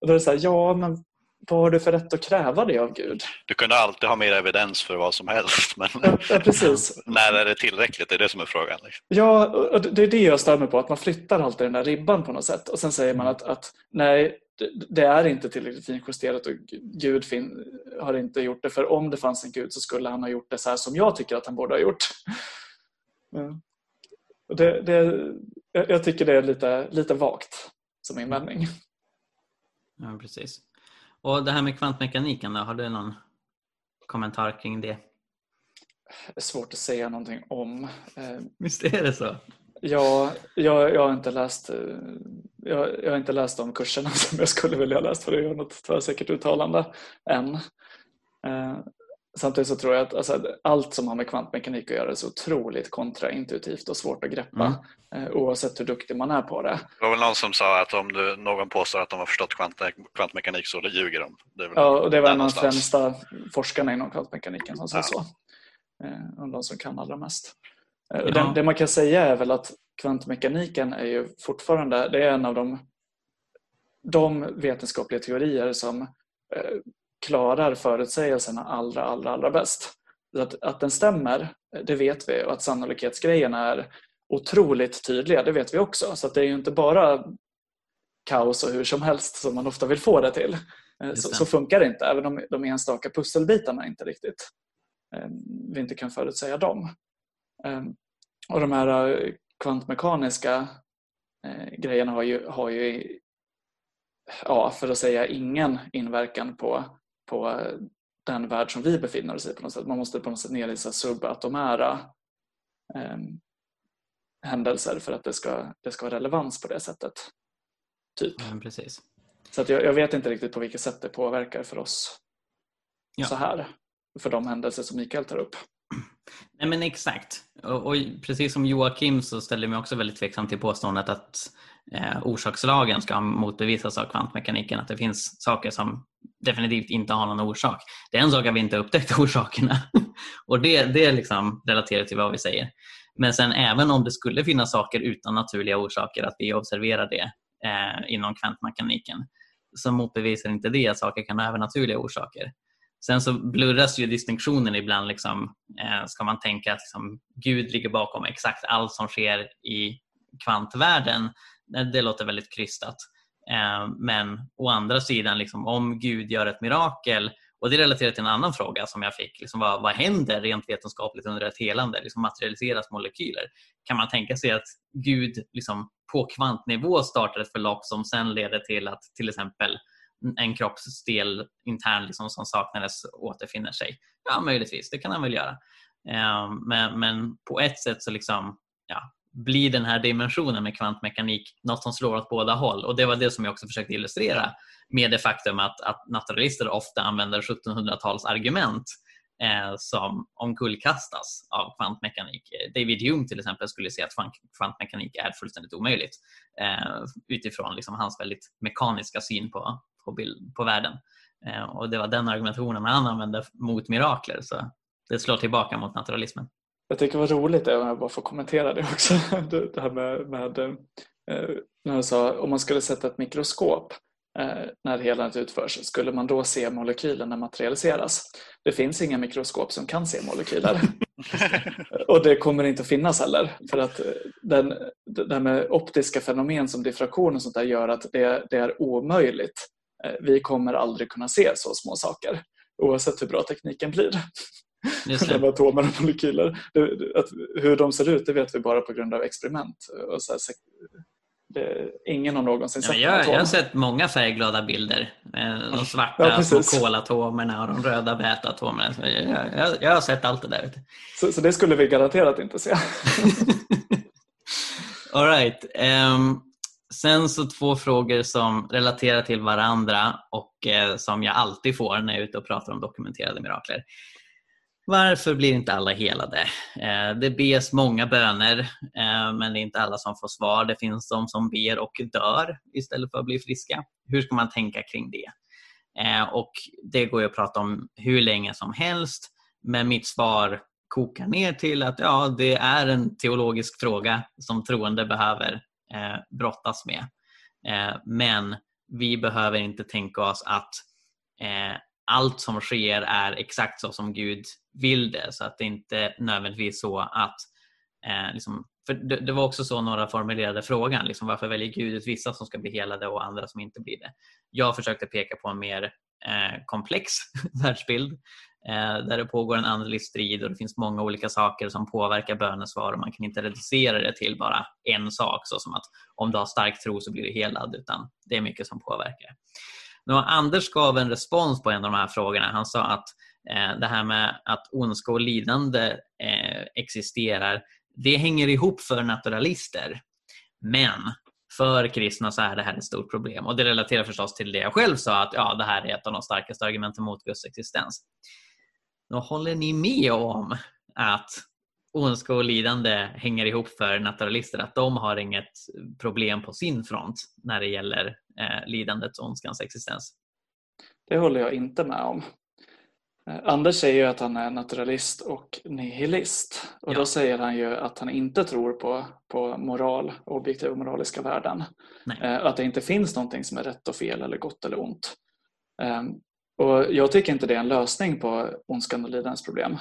Och då är det så här, ja men vad har du för rätt att kräva det av Gud? Du kunde alltid ha mer evidens för vad som helst. Men ja, precis. när är det tillräckligt? Det är det som är frågan. Liksom. Ja, och det är det jag stör mig på. Att man flyttar alltid den där ribban på något sätt. Och sen säger man att, att nej, det är inte tillräckligt finjusterat och Gud fin, har inte gjort det. För om det fanns en Gud så skulle han ha gjort det så här som jag tycker att han borde ha gjort. Ja. Det, det, jag tycker det är lite, lite vagt som invändning. Ja, precis. Och det här med kvantmekaniken då, har du någon kommentar kring det? Det är svårt att säga någonting om. Eh, Visst är det så? Ja, jag, jag, har inte läst, eh, jag, jag, har inte läst de kurserna som jag skulle vilja ha läst för att göra något tvärsäkert uttalande än. Eh, samtidigt så tror jag att alltså, allt som har med kvantmekanik att göra är så otroligt kontraintuitivt och svårt att greppa mm. oavsett hur duktig man är på det. Det var väl någon som sa att om du, någon påstår att de har förstått kvant, kvantmekanik så ljuger de. ja, och det var en av de främsta forskarna inom kvantmekaniken som sa ja. så. Om de som kan allra mest. Ja. Det, det, man kan säga är väl att kvantmekaniken är ju fortfarande det är en av de, de vetenskapliga teorier som eh, klarar förutsägelserna allra, allra, allra bäst. Att, att den stämmer, det vet vi och att sannolikhetsgrejerna är otroligt tydliga, det vet vi också. Så det är ju inte bara kaos och hur som helst som man ofta vill få det till. Eh, så, så, funkar det inte, även om de enstaka pusselbitarna inte riktigt eh, vi inte kan förutsäga dem. Och de här kvantmekaniska grejerna har ju, har ju ja, för att säga ingen inverkan på på den värld som vi befinner oss i på något sätt. Man måste på något sätt ner i subatomära eh, händelser för att det ska, det ska ha relevans på det sättet. Typ. Ja, precis. Så att jag, jag, vet inte riktigt på vilket sätt det påverkar för oss ja. så här. För de händelser som Mikael tar upp. Nej men exakt. Och, och, precis som Joakim så ställer jag mig också väldigt tveksam till påståendet att eh, orsakslagen ska motbevisas av kvantmekaniken. Att det finns saker som definitivt inte har någon orsak. Det är en sak att vi inte upptäckt orsakerna och det, det är liksom relaterat till vad vi säger. Men sen även om det skulle finnas saker utan naturliga orsaker, att vi observerar det eh, inom kvantmekaniken, så motbevisar inte det att saker kan ha övernaturliga orsaker. Sen så blurras ju distinktionen ibland. Liksom, eh, ska man tänka att liksom, Gud ligger bakom exakt allt som sker i kvantvärlden? Det låter väldigt krystat. Eh, men å andra sidan, liksom, om Gud gör ett mirakel och det relaterar till en annan fråga som jag fick. Liksom, vad, vad händer rent vetenskapligt under ett helande? Liksom, materialiseras molekyler? Kan man tänka sig att Gud liksom, på kvantnivå startar ett förlopp som sen leder till att till exempel en kroppsdel intern liksom, som saknades återfinner sig? Ja, möjligtvis. Det kan han väl göra. Eh, men, men på ett sätt så liksom, ja, blir den här dimensionen med kvantmekanik något som slår åt båda håll. Och Det var det som jag också försökte illustrera med det faktum att, att naturalister ofta använder 1700-tals argument eh, som omkullkastas av kvantmekanik. David Hume till exempel skulle säga att kvantmekanik är fullständigt omöjligt eh, utifrån liksom hans väldigt mekaniska syn på, på, bild, på världen. Eh, och Det var den argumentationen han använde mot mirakler. Så det slår tillbaka mot naturalismen. Jag tycker det var roligt, om jag bara får kommentera det också, det här med, med eh, när du sa om man skulle sätta ett mikroskop eh, när helandet utförs, skulle man då se molekylerna materialiseras? Det finns inga mikroskop som kan se molekyler. och det kommer inte att finnas heller. För att den, det här med optiska fenomen som diffraktion och sånt där gör att det, det är omöjligt. Vi kommer aldrig kunna se så små saker oavsett hur bra tekniken blir. Just det. atomer och molekyler. Att, hur de ser ut det vet vi bara på grund av experiment. Och så här, det, ingen har någonsin sett ja, jag, jag har sett många färgglada bilder. De svarta ja, små kolatomerna och de röda väteatomerna. Jag, jag, jag, har sett allt det där. Så, så det skulle vi garanterat inte se. All right. Um, sen så två frågor som relaterar till varandra och eh, som jag alltid får när jag är ute och pratar om dokumenterade mirakler. Varför blir inte alla helade? Eh, det bes många böner eh, men det är inte alla som får svar. Det finns de som ber och dör istället för att bli friska. Hur ska man tänka kring det? Eh, och det går ju att prata om hur länge som helst. Men mitt svar kokar ner till att ja, det är en teologisk fråga som troende behöver eh, brottas med. Eh, men vi behöver inte tänka oss att eh, allt som sker är exakt så som Gud vill det. Så att det inte nödvändigtvis så att eh, liksom, för det, det, var också så några formulerade frågan. Liksom, varför väljer Gud ut vissa som ska bli helade och andra som inte blir det? Jag försökte peka på en mer eh, komplex världsbild Eh, där det pågår en andlig strid och det finns många olika saker som påverkar bönesvar och man kan inte reducera det till bara en sak så som att om du har stark tro så blir du helad utan det är mycket som påverkar. Nu, Anders gav en respons på en av de här frågorna. Han sa att eh, det här med att ondska och lidande eh, existerar det hänger ihop för naturalister. Men för kristna så är det här ett stort problem och det relaterar förstås till det jag själv sa att ja, det här är ett av de starkaste argumenten mot Guds existens. Då håller ni med om att ondska och lidande hänger ihop för naturalister, att de har inget problem på sin front när det gäller eh, lidandets och ondskans existens? Det håller jag inte med om. Eh, Anders säger ju att han är naturalist och nihilist. Och ja. då säger han ju att han inte tror på, på moral, objektiva moraliska värden. Eh, att det inte finns någonting som är rätt och fel eller gott eller ont. Ehm, och jag tycker inte det är en lösning på ondskan och lidandets problem.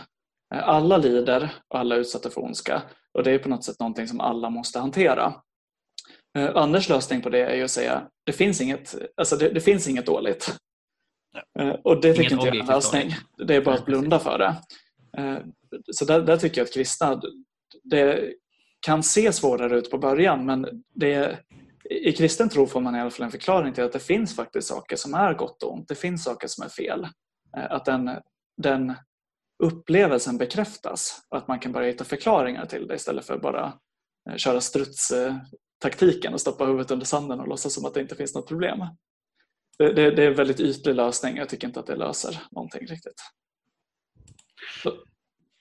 Eh, alla lider och alla är utsatta för ondska och det är på något sätt någonting som alla måste hantera. Eh, Anders lösning på det är ju att säga det finns inget, alltså det, det finns inget dåligt. Ja. Eh, och det tycker inte jag är en lösning. Det är bara att blunda för det. Så där, där tycker jag att kristna, det kan se svårare ut på början men det, i kristen tro får man i alla fall en förklaring till att det finns faktiskt saker som är gott och ont. Det finns saker som är fel. Eh, att den, den upplevelsen bekräftas och att man kan börja hitta förklaringar till det istället för att bara eh, köra strutstaktiken och stoppa huvudet under sanden och låtsas som att det inte finns något problem. Det, det, det är en väldigt ytlig lösning. Jag tycker inte att det löser någonting riktigt. Så.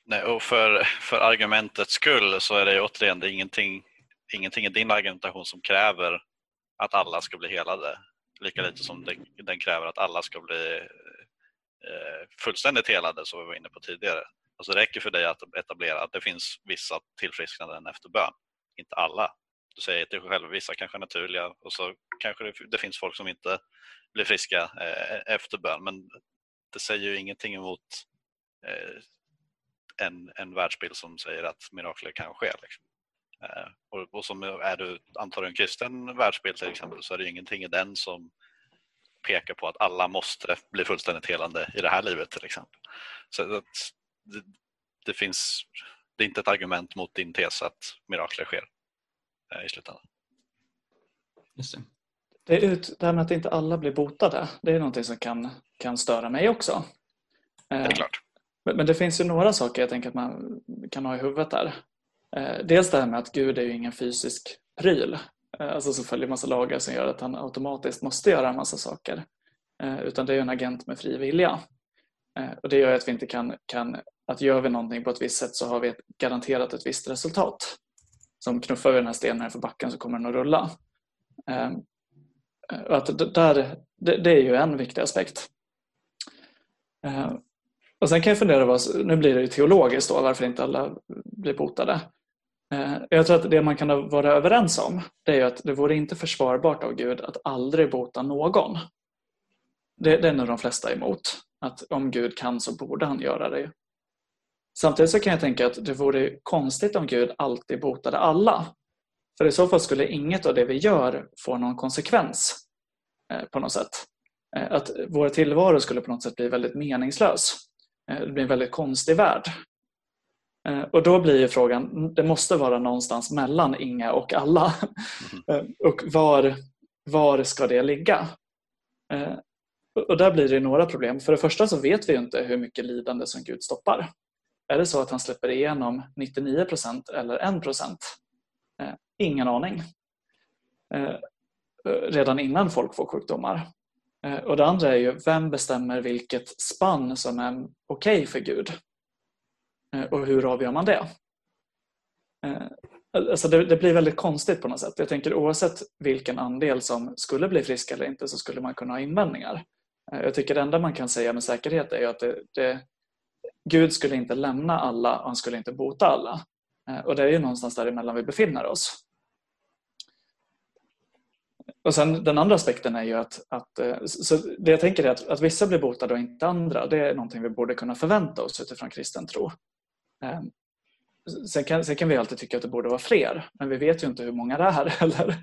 Nej, och för, för argumentets skull så är det återigen det är ingenting ingenting i din argumentation som kräver att alla ska bli helade. Lika lite som den kräver att alla ska bli eh, fullständigt helade som vi var inne på tidigare. Alltså det räcker för dig att etablera att det finns vissa tillfrisknanden efter bön. Inte alla. Du säger till dig själv, vissa kanske är naturliga och så kanske det, det finns folk som inte blir friska eh, efter bön. Men det säger ju ingenting emot eh, en, en världsbild som säger att mirakler kan ske. Liksom. Eh, och, och som är du, antar en kristen världsbild till exempel så är det ingenting i den som pekar på att alla måste bli fullständigt helande i det här livet till exempel. Så det, det, finns, det är inte ett argument mot din tes att mirakler sker eh, i slutändan. Just det. Det, är ut, det här med att inte alla blir botade, det är någonting som kan, kan störa mig också. Det är klart. Men, men det finns ju några saker jag tänker att man kan ha i huvudet där. Eh, dels det här med att Gud är ju ingen fysisk pryl, eh, alltså som följer massa lagar som gör att han automatiskt måste göra en massa saker. Eh, utan det är en agent med fri vilja. Och det gör att vi inte kan, kan, att gör vi någonting på ett visst sätt så har vi garanterat ett visst resultat. Som knuffar vi den här stenen för backen så kommer den att rulla. Ehm, och att där, det, är ju en viktig aspekt. Ehm, och sen kan jag fundera, nu blir det ju teologiskt då, varför inte alla blir botade. Eh, jag tror att det man kan vara överens om det är att det vore inte försvarbart av Gud att aldrig bota någon. Det, det är nog de flesta emot. Att om Gud kan så borde han göra det. Samtidigt så kan jag tänka att det vore konstigt om Gud alltid botade alla. För i så fall skulle inget av det vi gör få någon konsekvens eh, på något sätt. Eh, att vår tillvaro skulle på något sätt bli väldigt meningslös. Det blir en väldigt konstig värld. Eh, och då blir ju frågan, det måste vara någonstans mellan inga och alla. Mm. och var, var ska det ligga? Eh, och där blir det några problem. För det första så vet vi inte hur mycket lidande som Gud stoppar. Är det så att han släpper igenom 99% eller 1% Ingen aning. Redan innan folk får sjukdomar. Och det andra är ju, vem bestämmer vilket spann som är okej okay för Gud? Eh, och hur avgör man det? Eh, alltså det, det, blir väldigt konstigt på något sätt. Jag tänker oavsett vilken andel som skulle bli frisk eller inte så skulle man kunna ha invändningar. Eh, jag tycker det enda man kan säga med säkerhet är att det, det, Gud skulle inte lämna alla och han skulle inte bota alla. Och det är ju någonstans däremellan vi befinner oss. Och sen Den andra aspekten är ju att, att så det jag tänker är att, att vissa blir botade och inte andra. Det är någonting vi borde kunna förvänta oss utifrån kristen tro. Sen kan, sen kan vi alltid tycka att det borde vara fler, men vi vet ju inte hur många det är heller.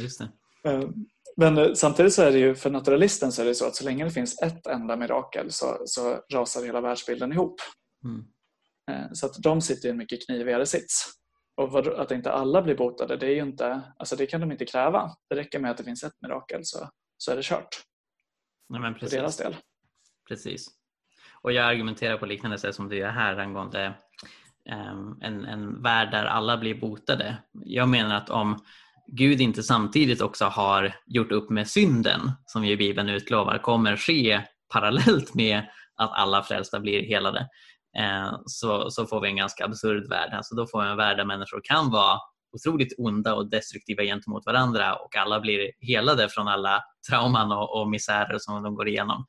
Just det. Eh, men eh, samtidigt så är det ju för naturalisten så är det så att så länge det finns ett enda mirakel så, så rasar hela världsbilden ihop. Mm. Eh, så att de sitter i en mycket knivigare sits. Och att inte alla blir botade, det, är ju inte, alltså det kan de inte kräva. Det räcker med att det finns ett mirakel så, så är det kört. Ja, men precis. För deras del. Precis. Och jag argumenterar på liknande sätt som du gör här angående Ehm, Ehm, en, en värld där alla blir botade. Jag menar att om Gud inte samtidigt också har gjort upp med synden, som ju Bibeln utlovar, kommer ske parallellt med att alla frälsta blir helade, ehm, så, så får vi en ganska absurd värld. Alltså då får vi en värld där människor kan vara otroligt onda och destruktiva gentemot varandra och alla blir helade från alla trauman och, och misärer som de går igenom.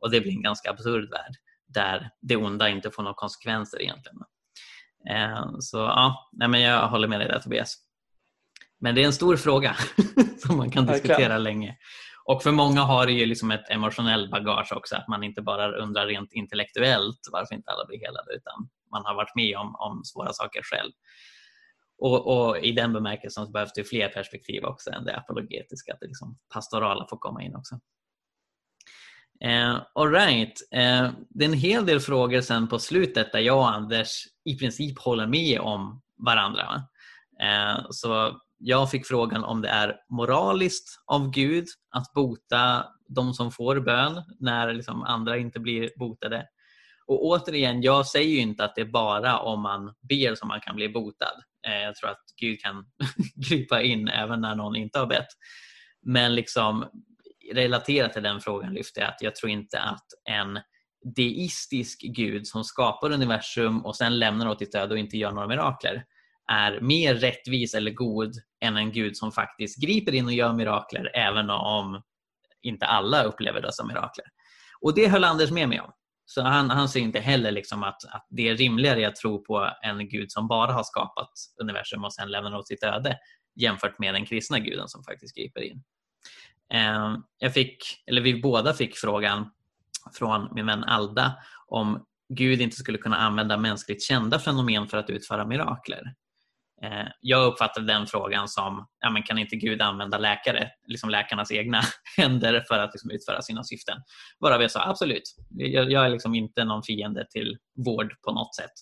Och det blir en ganska absurd värld där det onda inte får några konsekvenser egentligen. Eh, så ja, nej, men jag håller med dig där Tobias. Men det är en stor fråga som man kan diskutera Verkligen. länge. Och för många har det ju liksom ett emotionellt bagage också, att man inte bara undrar rent intellektuellt varför inte alla blir helade, utan man har varit med om, om svåra saker själv. Och, och i den bemärkelsen så behövs det fler perspektiv också än det apologetiska, att det liksom pastorala får komma in också. Eh, all right. Eh, det är en hel del frågor sen på slutet där jag och Anders i princip håller med om varandra. Eh, så jag fick frågan om det är moraliskt av Gud att bota de som får bön när liksom andra inte blir botade. Och återigen, jag säger ju inte att det är bara om man ber som man kan bli botad. Eh, jag tror att Gud kan gripa in även när någon inte har bett. Men liksom, relaterat till den frågan lyfte jag att jag tror inte att en deistisk gud som skapar universum och sen lämnar åt ditt öde och inte gör några mirakler är mer rättvis eller god än en gud som faktiskt griper in och gör mirakler även om inte alla upplever det som mirakler. Och det höll Anders med mig om. Så han, han ser inte heller liksom att, att det är rimligare att tro på en gud som bara har skapat universum och sen lämnar åt sitt öde jämfört med den kristna guden som faktiskt griper in. Ehm, jag fick, eller vi båda fick frågan från min vän Alda om Gud inte skulle kunna använda mänskligt kända fenomen för att utföra mirakler. Ehm, jag uppfattade den frågan som, ja, men kan inte Gud använda läkare, liksom läkarnas egna händer för att liksom utföra sina syften? Varav jag sa absolut, jag, jag är liksom inte någon fiende till vård på något sätt.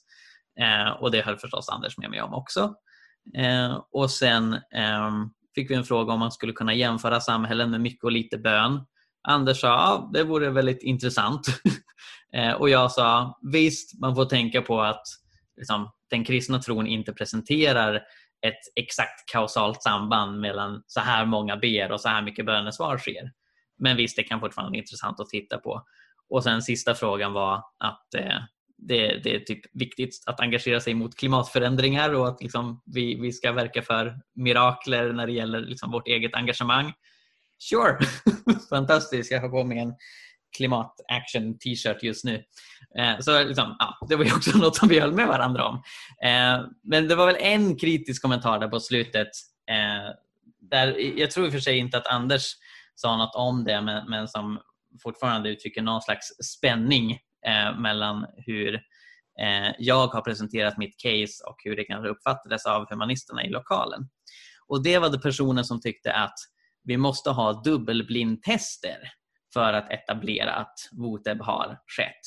Eh, och det höll förstås Anders med mig om också. Eh, och sen eh, fick vi en fråga om man skulle kunna jämföra samhällen med mycket och lite bön. Anders sa ja, det vore väldigt intressant. Eh, och jag sa visst, man får tänka på att liksom, den kristna tron inte presenterar ett exakt kausalt samband mellan så här många ber och så här mycket bönesvar sker. Men visst, det kan fortfarande vara intressant att titta på. Och sen sista frågan var att eh, det, det, är typ viktigt att engagera sig mot klimatförändringar och att liksom vi, vi ska verka för mirakler när det gäller liksom vårt eget engagemang. Sure, fantastiskt. Jag har på mig en klimataction-t-shirt just nu. Eh, så liksom, ja, det var ju också något som vi höll med varandra om. Eh, men det var väl en kritisk kommentar där på slutet. Eh, där, jag tror i och för sig inte att Anders sa något om det men, men som fortfarande uttrycker någon slags spänning eh, mellan hur eh, jag har presenterat mitt case och hur det kanske uppfattades av humanisterna i lokalen. Och Det var det personer som tyckte att vi måste ha dubbelblindtester för att etablera att VOTEB har skett.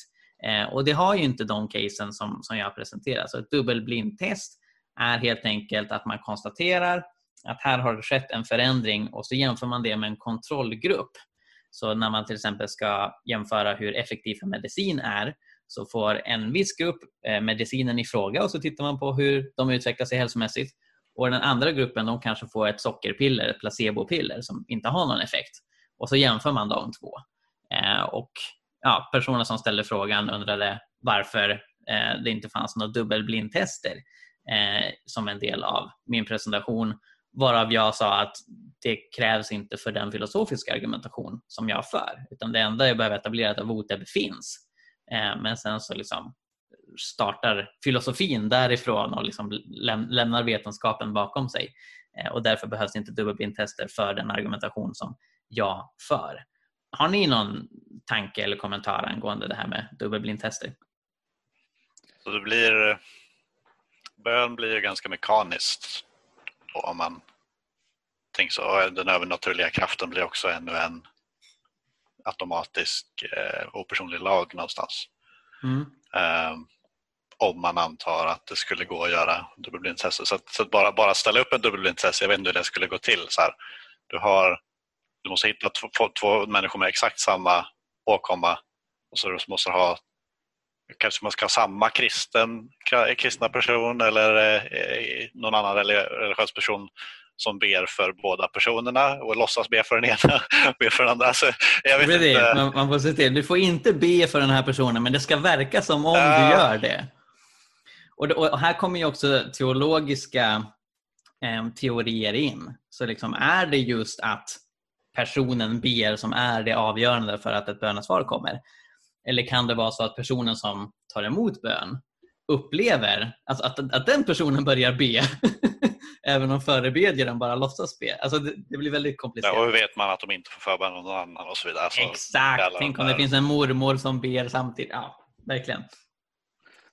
Eh, och Det har ju inte de casen som, som jag har presenterat. Så ett dubbelblindtest är helt enkelt att man konstaterar att här har det skett en förändring och så jämför man det med en kontrollgrupp så när man till exempel ska jämföra hur effektiv en medicin är så får en viss grupp eh, medicinen i fråga och så tittar man på hur de utvecklar sig hälsomässigt. Och den andra gruppen de kanske får ett sockerpiller, ett placebopiller som inte har någon effekt. Och så jämför man de två. Eh, och ja, Personer som ställde frågan undrade varför eh, det inte fanns några dubbelblindtester som en del av min presentation Varav jag sa att det krävs inte för den filosofiska argumentation som jag för. Utan det enda jag behöver etablera är att Voteb finns. Eh, men sen så liksom startar filosofin därifrån och liksom läm lämnar vetenskapen bakom sig. Eh, och därför behövs inte dubbelblindtester för den argumentation som jag för. Har ni någon tanke eller kommentar angående det här med dubbelblindtester? Så det blir, bön blir ju ganska mekaniskt om man tänker så. Den övernaturliga kraften blir också ännu en automatisk eh, opersonlig lag någonstans. Mm. Eh, om man antar att det skulle gå att göra dubbelblindtester. Så, att, så att bara, bara ställa upp en dubbelblindtest, jag vet inte hur det skulle gå till. Så här, du, har, du måste hitta två, två människor med exakt samma åkomma och så måste du ha kanske man ska ha samma kristen, kristna person eller eh, någon annan religiös person som ber för båda personerna och låtsas be för den ena be för den andra. Alltså, jag vet det inte. Man, man får se till. Du får inte be för den här personen men det ska verka som om uh. du gör det. Och, och, här kommer ju också teologiska eh, teorier in. Så liksom, är det just att personen ber som är det avgörande för att ett bönesvar kommer? Eller kan det vara så att personen som tar emot bön upplever alltså att, att den personen börjar be även om förebedjaren bara låtsas be. Alltså det, det, blir väldigt komplicerat. Ja, och hur vet man att de inte får förböna någon annan och så vidare? Alltså, Exakt! Tänk om det finns en mormor som ber samtidigt. Ja, verkligen.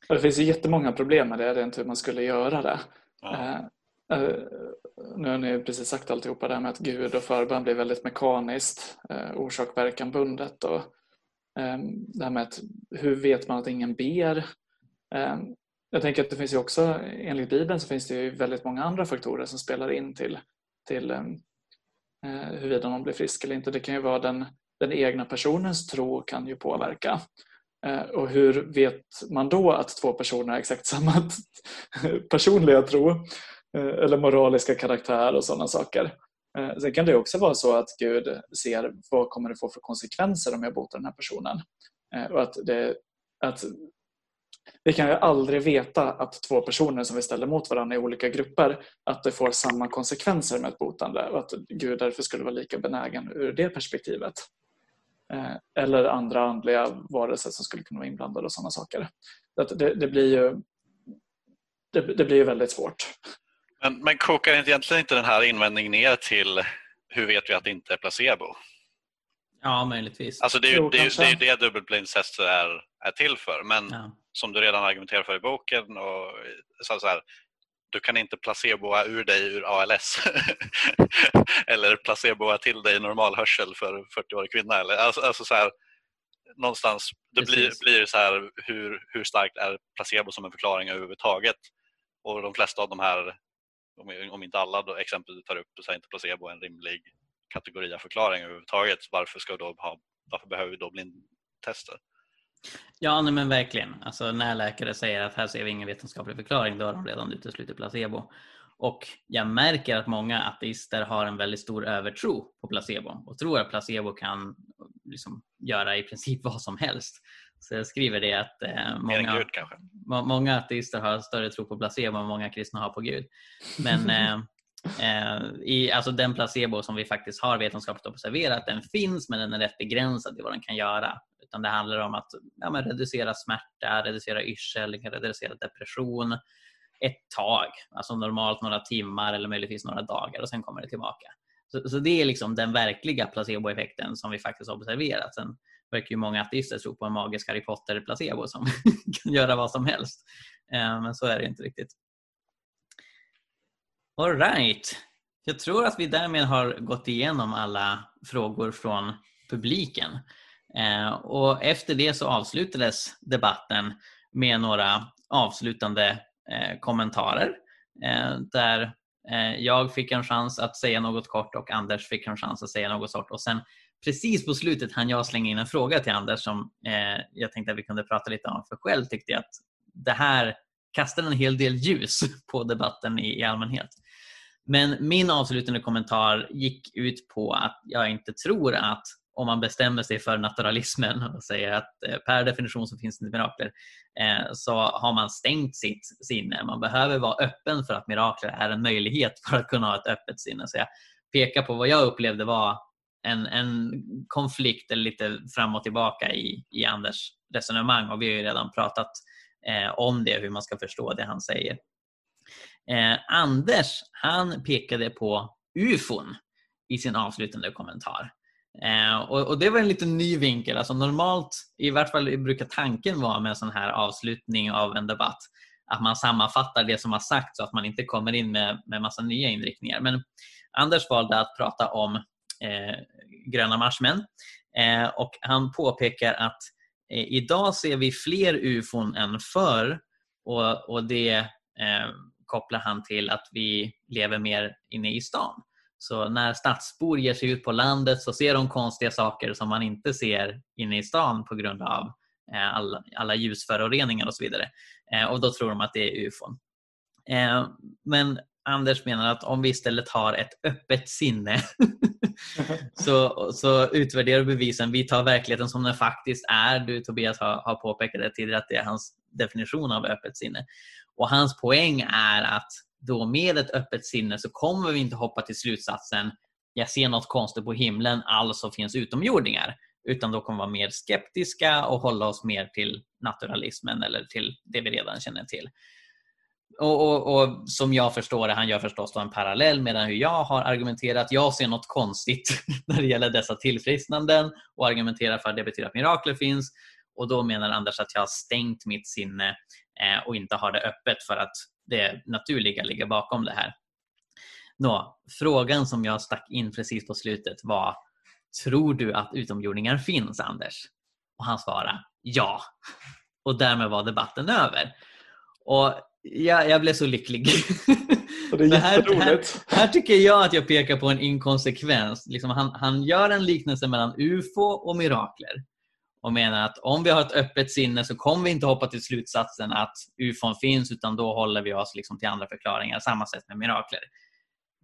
Det finns ju jättemånga problem med det, rent hur man skulle göra det. Ja. Eh, nu har ni precis sagt alltihopa det här med att Gud och förbön blir väldigt mekaniskt, eh, orsak-verkan bundet. Och, Ehm, det här med att hur vet man att ingen ber? Ehm, jag tänker att det finns ju också, enligt Bibeln så finns det ju väldigt många andra faktorer som spelar in till, till ehm, eh, huruvida någon blir frisk eller inte. Det kan ju vara den, den egna personens tro kan ju påverka. Och hur vet man då att två personer har exakt samma personliga tro eh, eller moraliska karaktär och sådana saker. Eh, sen kan det också vara så att Gud ser vad kommer det få för konsekvenser om jag botar den här personen. Eh, och att, det, att vi kan ju aldrig veta att två personer som vi ställer mot varandra i olika grupper att det får samma konsekvenser med ett botande och att Gud därför skulle vara lika benägen ur det perspektivet. Eh, eller andra andliga varelser som skulle kunna vara inblandade och sådana saker. Det, det, blir ju det, det, blir ju väldigt svårt. Men, men kokar egentligen inte den här invändningen ner till hur vet vi att det inte är placebo? Ja, möjligtvis. Alltså det är ju det, är, det, är det dubbelblindtester är, är till för. Men ja. som du redan argumenterar för i boken och så, så här, du kan inte placeboa ur dig ur ALS eller placeboa till dig normalhörsel för 40-årig kvinna. Eller, alltså, alltså så här, någonstans, det blir, blir så här, hur, hur starkt är placebo som en förklaring överhuvudtaget? Och de flesta av de här, om inte alla då, exempel tar upp, så är inte placebo en rimlig kategori av förklaring överhuvudtaget. Varför, ska då ha, varför behöver vi då blindtester? Ja, nej, men verkligen. Alltså, när läkare säger att här ser vi ingen vetenskaplig förklaring, då har de redan uteslutit placebo. Och jag märker att många ateister har en väldigt stor övertro på placebo och tror att placebo kan liksom göra i princip vad som helst. Så jag skriver det att eh, många, Gud, många ateister har större tro på placebo än många kristna har på Gud. Men eh, eh, i, alltså den placebo som vi faktiskt har vetenskapligt observerat, den finns men den är rätt begränsad i vad den kan göra. Utan det handlar om att ja, reducera smärta, reducera yrsel, reducera depression ett tag. Alltså normalt några timmar eller möjligtvis några dagar och sen kommer det tillbaka. Så, så det är liksom den verkliga placeboeffekten som vi faktiskt har observerat. Sen verkar ju många ateister tro på en magisk Harry Potter-placebo som kan göra vad som helst. Eh, men så är det inte riktigt. Alright. Jag tror att vi därmed har gått igenom alla frågor från publiken. Eh, och efter det så avslutades debatten med några avslutande eh, kommentarer där jag fick en chans att säga något kort och Anders fick en chans att säga något kort och sen precis på slutet hann jag slänga in en fråga till Anders som eh, jag tänkte att vi kunde prata lite om för själv tyckte jag att det här kastar en hel del ljus på debatten i allmänhet. Men min avslutande kommentar gick ut på att jag inte tror att om man bestämmer sig för naturalismen och säger att eh, per definition så finns det inte mirakler eh, så har man stängt sitt sinne. Man behöver vara öppen för att mirakler är en möjlighet för att kunna ha ett öppet sinne. Så jag pekar på vad jag upplevde var en, en konflikt eller lite fram och tillbaka i, i Anders resonemang och vi har ju redan pratat eh, om det, hur man ska förstå det han säger. Eh, Anders, han pekade på ufon i sin avslutande kommentar. Eh, och, och, Det var en lite ny vinkel. Alltså normalt, i vart fall brukar tanken vara med en sån här avslutning av en debatt att man sammanfattar det som har sagts så att man inte kommer in med, med massa nya inriktningar. Men Anders valde att prata om Eh, gröna marsmän eh, och han påpekar att eh, idag ser vi fler ufon än förr och, och det eh, kopplar han till att vi lever mer inne i stan. Så när stadsbor ger sig ut på landet så ser de konstiga saker som man inte ser inne i stan på grund av eh, alla, alla ljusföroreningar och så vidare. Eh, och då tror de att det är ufon. Eh, men Anders menar att om vi istället har ett öppet sinne så, så utvärderar bevisen. Vi tar verkligheten som den faktiskt är. Du Tobias har, har påpekat det tidigare att det är hans definition av öppet sinne. Och hans poäng är att då med ett öppet sinne så kommer vi inte hoppa till slutsatsen jag ser något konstigt på himlen, alltså finns utomjordingar. Utan då kommer vi vara mer skeptiska och hålla oss mer till naturalismen eller till det vi redan känner till. Och, och, och, Som jag förstår det, han gör förstås en parallell med hur jag har argumenterat. Jag ser något konstigt när det gäller dessa tillfrisknanden och argumenterar för att det betyder att mirakler finns. Och Då menar Anders att jag har stängt mitt sinne eh, och inte har det öppet för att det naturliga ligger bakom det här. Nå, frågan som jag stack in precis på slutet var Tror du att utomjordingar finns, Anders? Och han svarade ja. Och därmed var debatten över. Och jag, jag blev så lycklig. Här, här, här, tycker jag att jag pekar på en inkonsekvens. Liksom han, han gör en liknelse mellan UFO och mirakler och menar att om vi har ett öppet sinne så kommer vi inte hoppa till slutsatsen att ufon finns utan då håller vi oss liksom till andra förklaringar. Samma sätt med mirakler.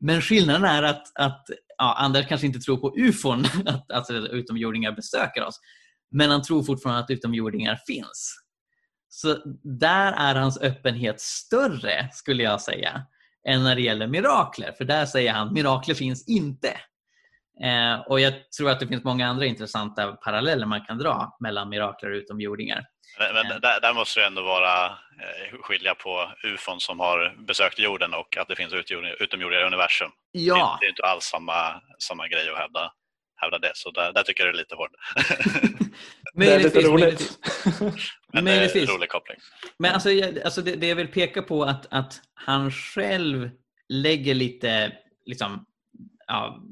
Men skillnaden är att, att ja, Anders kanske inte tror på ufon, att alltså, utomjordingar besöker oss. Men han tror fortfarande att utomjordingar finns. Så där är hans öppenhet större, skulle jag säga, än när det gäller mirakler. För där säger han mirakler finns inte. Eh, och Jag tror att det finns många andra intressanta paralleller man kan dra mellan mirakler och utomjordingar. Men, eh. där, där, måste det ändå vara eh, skilja på ufon som har besökt jorden och att det finns utomjordingar i universum. Ja. Det, är inte alls samma, samma grej att hävda, hävda det, så där, där tycker jag det är lite hårt. det är lite roligt. Men det är en rolig koppling. Men alltså, alltså det, det jag vill peka på att, att han själv lägger lite liksom, ja,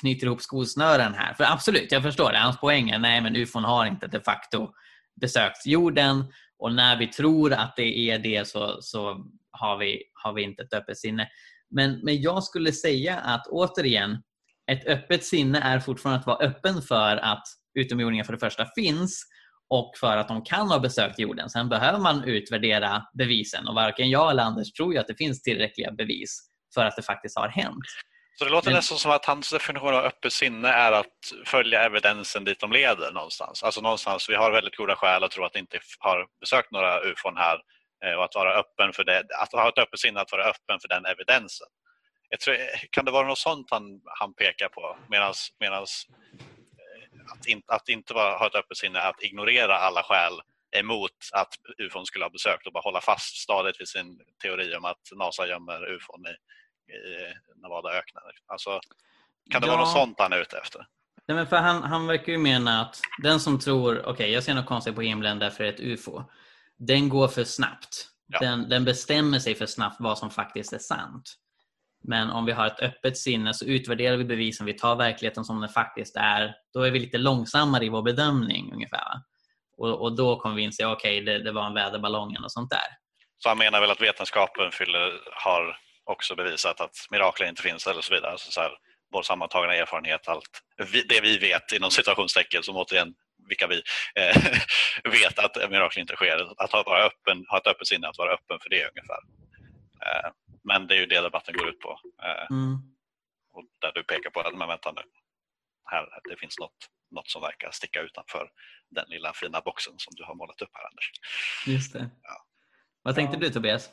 knyter ihop skosnören här. För absolut, jag förstår det. Hans poäng är nej men ufon har inte de facto besökt jorden och när vi tror att det är det så, så har, vi, har vi inte ett öppet sinne. Men, men jag skulle säga att återigen, ett öppet sinne är fortfarande att vara öppen för att utomjordingar för det första finns och för att de kan ha besökt jorden. Sen behöver man utvärdera bevisen och varken jag eller Anders tror ju att det finns tillräckliga bevis för att det faktiskt har hänt. Så det låter Men... nästan som att hans definition av öppet sinne är att följa evidensen dit de leder någonstans. Alltså någonstans, vi har väldigt goda skäl att tro att det inte har besökt några ufon här eh, och att vara öppen för det, att ha ett öppet sinne att vara öppen för den evidensen. Jag tror, kan det vara något sånt han, han pekar på? Medans eh, att, in, att inte vara, ha ett öppet sinne att ignorera alla skäl emot att ufon skulle ha besökt och bara hålla fast stadigt vid sin teori om att NASA gömmer ufon i, i Nevadaöknen. Alltså, kan det ja. vara något sånt han är ute efter? Nej, men för han, han verkar ju mena att den som tror, okej okay, jag ser något konstigt på himlen därför är ett UFO, den går för snabbt. Ja. Den, den bestämmer sig för snabbt vad som faktiskt är sant. Men om vi har ett öppet sinne så utvärderar vi bevisen, vi tar verkligheten som den faktiskt är. Då är vi lite långsammare i vår bedömning ungefär. Och, och då kommer vi inse, okej okay, det, det var en väderballong och sånt där. Så han menar väl att vetenskapen fyller, har också bevisat att mirakler inte finns eller så vidare. Så, så här, vår sammantagna erfarenhet, allt det vi vet inom situationstecken som återigen vilka vi eh, vet att mirakler inte sker. Att ha, vara öppen, ha ett öppet sinne, att vara öppen för det ungefär. Eh, men det är ju det debatten går ut på. Eh, mm. Och där du pekar på, men vänta nu. här, det finns något, något som verkar sticka utanför den lilla fina boxen som du har målat upp här Anders. Just det. Ja. Vad tänkte ja. du Tobias?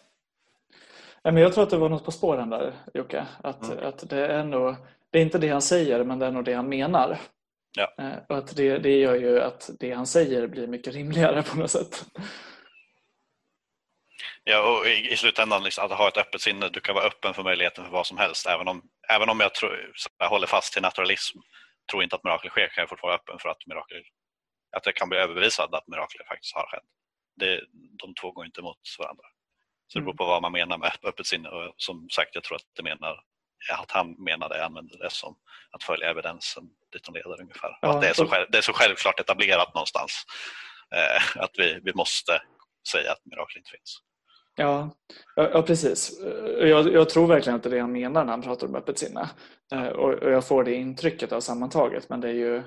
jag tror att det var något på spåren där Jocke. Att, mm. att det, är nog, det är inte det han säger men det är nog det han menar. Ja. Eh, och att det, det gör ju att det han säger blir mycket rimligare på något sätt. Ja, och i, i slutändan liksom, att ha ett öppet sinne. Du kan vara öppen för möjligheten för vad som helst. Även om, även om jag, tror, jag håller fast till naturalism, tror inte att mirakel sker, kan jag fortfarande vara öppen för att mirakel att det kan bli överbevisat att mirakler faktiskt har skett. Det, de två går inte emot varandra. Så det beror mm. på vad man menar med öppet sinne och som sagt jag tror att det menar att han menade använder det som att följa evidensen dit de leder ungefär. Ja, att det, är så, själv, det är så självklart etablerat någonstans eh, att vi, vi måste säga att mirakel inte finns. Ja, ja precis. Jag, jag, tror verkligen att det är det han menar när han pratar om öppet sinne. Eh, och, och jag får det intrycket av sammantaget men det är ju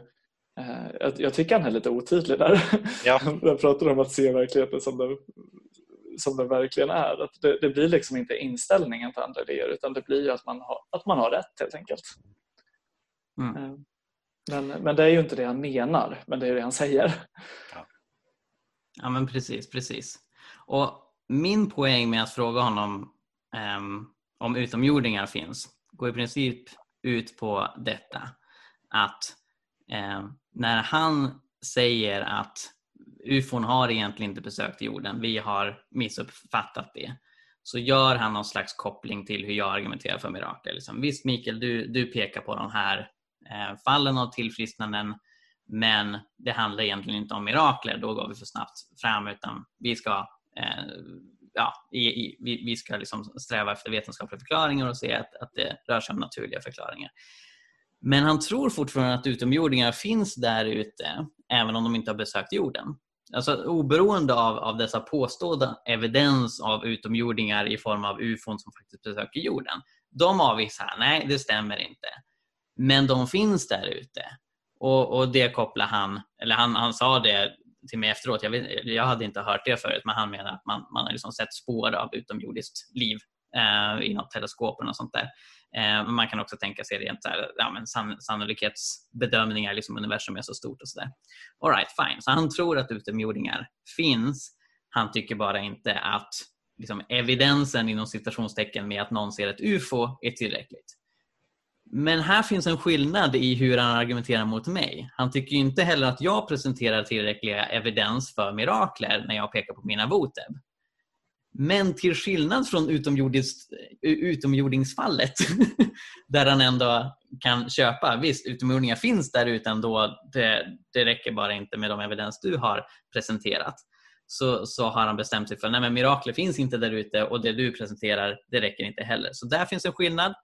eh, jag, tycker han är lite otydlig där. Ja. Han pratar om att se verkligheten som den, som den verkligen är. Att det, det, blir liksom inte inställningen till andra idéer utan det blir att man har, att man har rätt helt enkelt. Mm. Eh, men, men det är ju inte det han menar, men det är det han säger. Ja, ja men precis, precis. Och min poäng med att fråga honom um, om utomjordingar finns går i princip ut på detta. Att um, när han säger att ufon har egentligen inte besökt jorden, vi har missuppfattat det. Så gör han någon slags koppling till hur jag argumenterar för mirakel. Liksom, Visst Mikael, du, du pekar på de här eh, fallen av tillfrisknanden men det handlar egentligen inte om mirakler, då går vi för snabbt fram utan vi ska, Eh, ja, i, i, vi, vi, ska liksom sträva efter vetenskapliga förklaringar och se att, att det rör sig om naturliga förklaringar. Men han tror fortfarande att utomjordingar finns där ute, även om de inte har besökt jorden. Alltså oberoende av, av dessa påstådda evidens av utomjordingar i form av ufon som faktiskt besöker jorden. De avvisar nej det stämmer inte. Men de finns där ute. Och, och det kopplar han, eller han, han sa det till mig efteråt, jag, vet, jag hade inte hört det förut, men han menar att man, man har liksom sett spår av utomjordiskt liv eh, i något teleskop och sånt där. Eh, man kan också tänka sig rent så här, ja, men san, sannolikhetsbedömningar, liksom universum är så stort och sådär. Alright, fine. Så han tror att utomjordingar finns. Han tycker bara inte att liksom, evidensen inom citationstecken med att någon ser ett UFO är tillräckligt. Men här finns en skillnad i hur han argumenterar mot mig. Han tycker inte heller att jag presenterar tillräckliga evidens för mirakler när jag pekar på mina voteb. Men till skillnad från utomjordingsfallet där han ändå kan köpa, visst utomjordingar finns där ute ändå, det, det räcker bara inte med de evidens du har presenterat. Så, så har han bestämt sig för att mirakler finns inte där ute och det du presenterar det räcker inte heller. Så där finns en skillnad.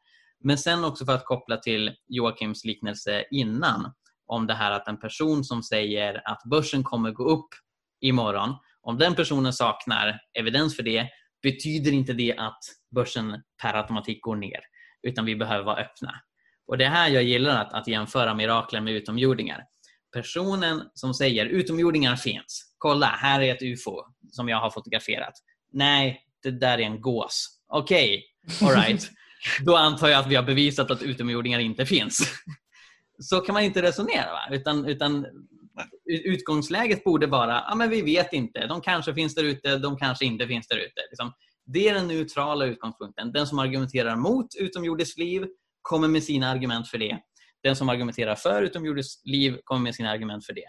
Men sen också för att koppla till Joakims liknelse innan om det här att en person som säger att börsen kommer gå upp imorgon om den personen saknar evidens för det betyder inte det att börsen per automatik går ner utan vi behöver vara öppna. Och Det är här jag gillar att, att jämföra mirakler med utomjordingar. Personen som säger utomjordingar finns. Kolla, här är ett UFO som jag har fotograferat. Nej, det där är en gås. Okej, okay, alright. Då antar jag att vi har bevisat att utomjordingar inte finns. Så kan man inte resonera. Va? Utan, utan utgångsläget borde vara, ja men vi vet inte, de kanske finns där ute, de kanske inte finns där ute. Liksom, det är den neutrala utgångspunkten. Den som argumenterar mot utomjordiskt liv kommer med sina argument för det. Den som argumenterar för utomjordiskt liv kommer med sina argument för det.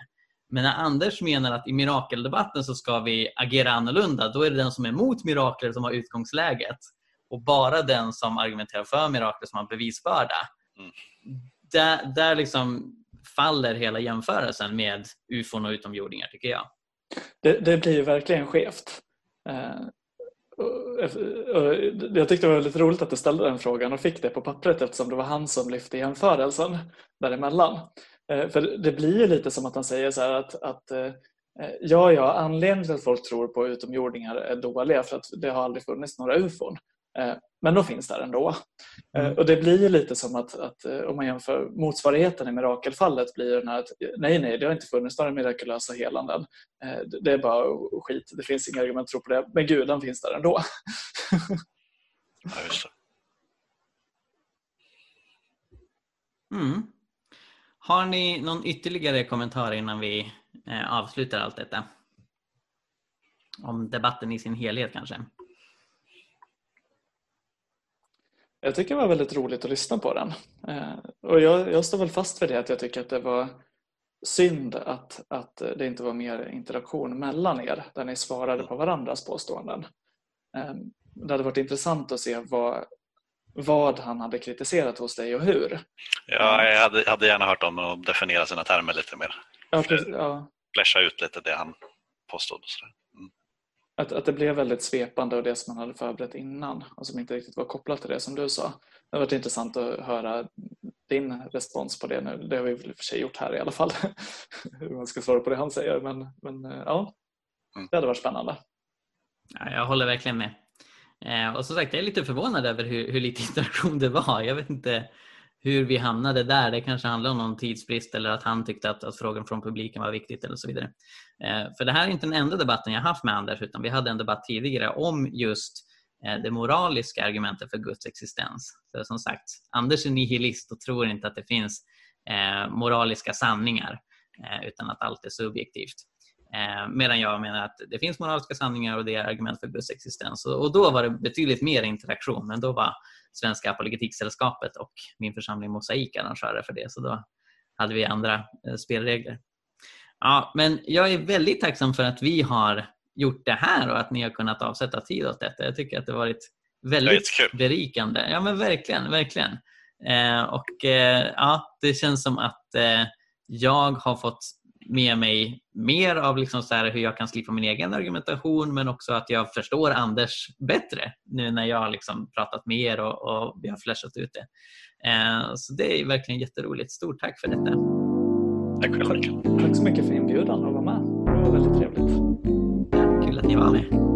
Men när Anders menar att i mirakeldebatten så ska vi agera annorlunda, då är det den som är emot mirakler som har utgångsläget. Och bara den som argumenterar för mirakler som har bevisbörda. Mm. Där, där liksom faller hela jämförelsen med ufon och utomjordingar tycker jag. Det, det blir ju verkligen skevt. Eh, jag tyckte det var väldigt roligt att du ställde den frågan och fick det på pappret eftersom det var han som lyfte jämförelsen däremellan. Eh, för det blir ju lite som att han säger så att, att eh, ja, ja, anledningen till att folk tror på utomjordingar är dåliga för att det har aldrig funnits några ufon. Eh, men de finns där ändå. Eh, mm. Och det blir ju lite som att, att, eh, om man jämför motsvarigheten i mirakelfallet blir den här att nej, nej, det har inte funnits några mirakulösa helanden. Det är bara skit, det finns inga argument att tro på det. Men Gud, den finns där ändå. ja, just det. Mm. Har ni någon ytterligare kommentar innan vi avslutar allt detta? Om debatten i sin helhet kanske? Jag tycker det var väldigt roligt att lyssna på den. Eh, och jag, jag står väl fast vid det att jag tycker att det var synd att, att det inte var mer interaktion mellan er där ni svarade på varandras påståenden. Eh, det hade varit intressant att se vad, vad han hade kritiserat hos dig och hur. Ja, jag hade, hade gärna hört om att definiera sina termer lite mer. Ja, precis, ja. Flasha ut lite det han påstod. Och sådär. Att, att det blev väldigt svepande och det som man hade förberett innan och som inte riktigt var kopplat till det som du sa. Det har varit intressant att höra din respons på det nu. Det har vi väl för sig gjort här i alla fall. Hur man ska svara på det han säger. Men, men ja, Mm. det hade varit spännande. Ja, jag håller verkligen med. Eh, och som sagt, jag är lite förvånad över hur, hur lite interaktion det var. Jag vet inte hur vi hamnade där. Det kanske handlar om någon tidsbrist eller att han tyckte att, att frågan från publiken var viktigt eller så vidare. Eh, för det här är inte den enda debatten jag haft med Anders utan vi hade en debatt tidigare om just eh, det moraliska argumentet för Guds existens. För som sagt, Anders är nihilist och tror inte att det finns eh, moraliska sanningar eh, utan att allt är subjektivt. Eh, medan jag menar att det finns moraliska sanningar och det är argument för Guds existens. Och, och då var det betydligt mer interaktion, men då var Svenska Apologetiksällskapet och min församling Mosaik arrangörer för det, så då hade vi andra eh, spelregler. Ja, men jag är väldigt tacksam för att vi har gjort det här och att ni har kunnat avsätta tid åt detta. Jag tycker att det har varit väldigt berikande. Ja, men verkligen, verkligen. Eh, och eh, ja, det känns som att eh, jag har fått med mig mer av liksom så här hur jag kan slipa min egen argumentation men också att jag förstår Anders bättre nu när jag har liksom pratat med er och, och vi har flashat ut det. Eh, så det är verkligen jätteroligt. Stort tack för detta. Tack själv. Tack så mycket för inbjudan att vara med. Det var väldigt trevligt. Kul att ni var med.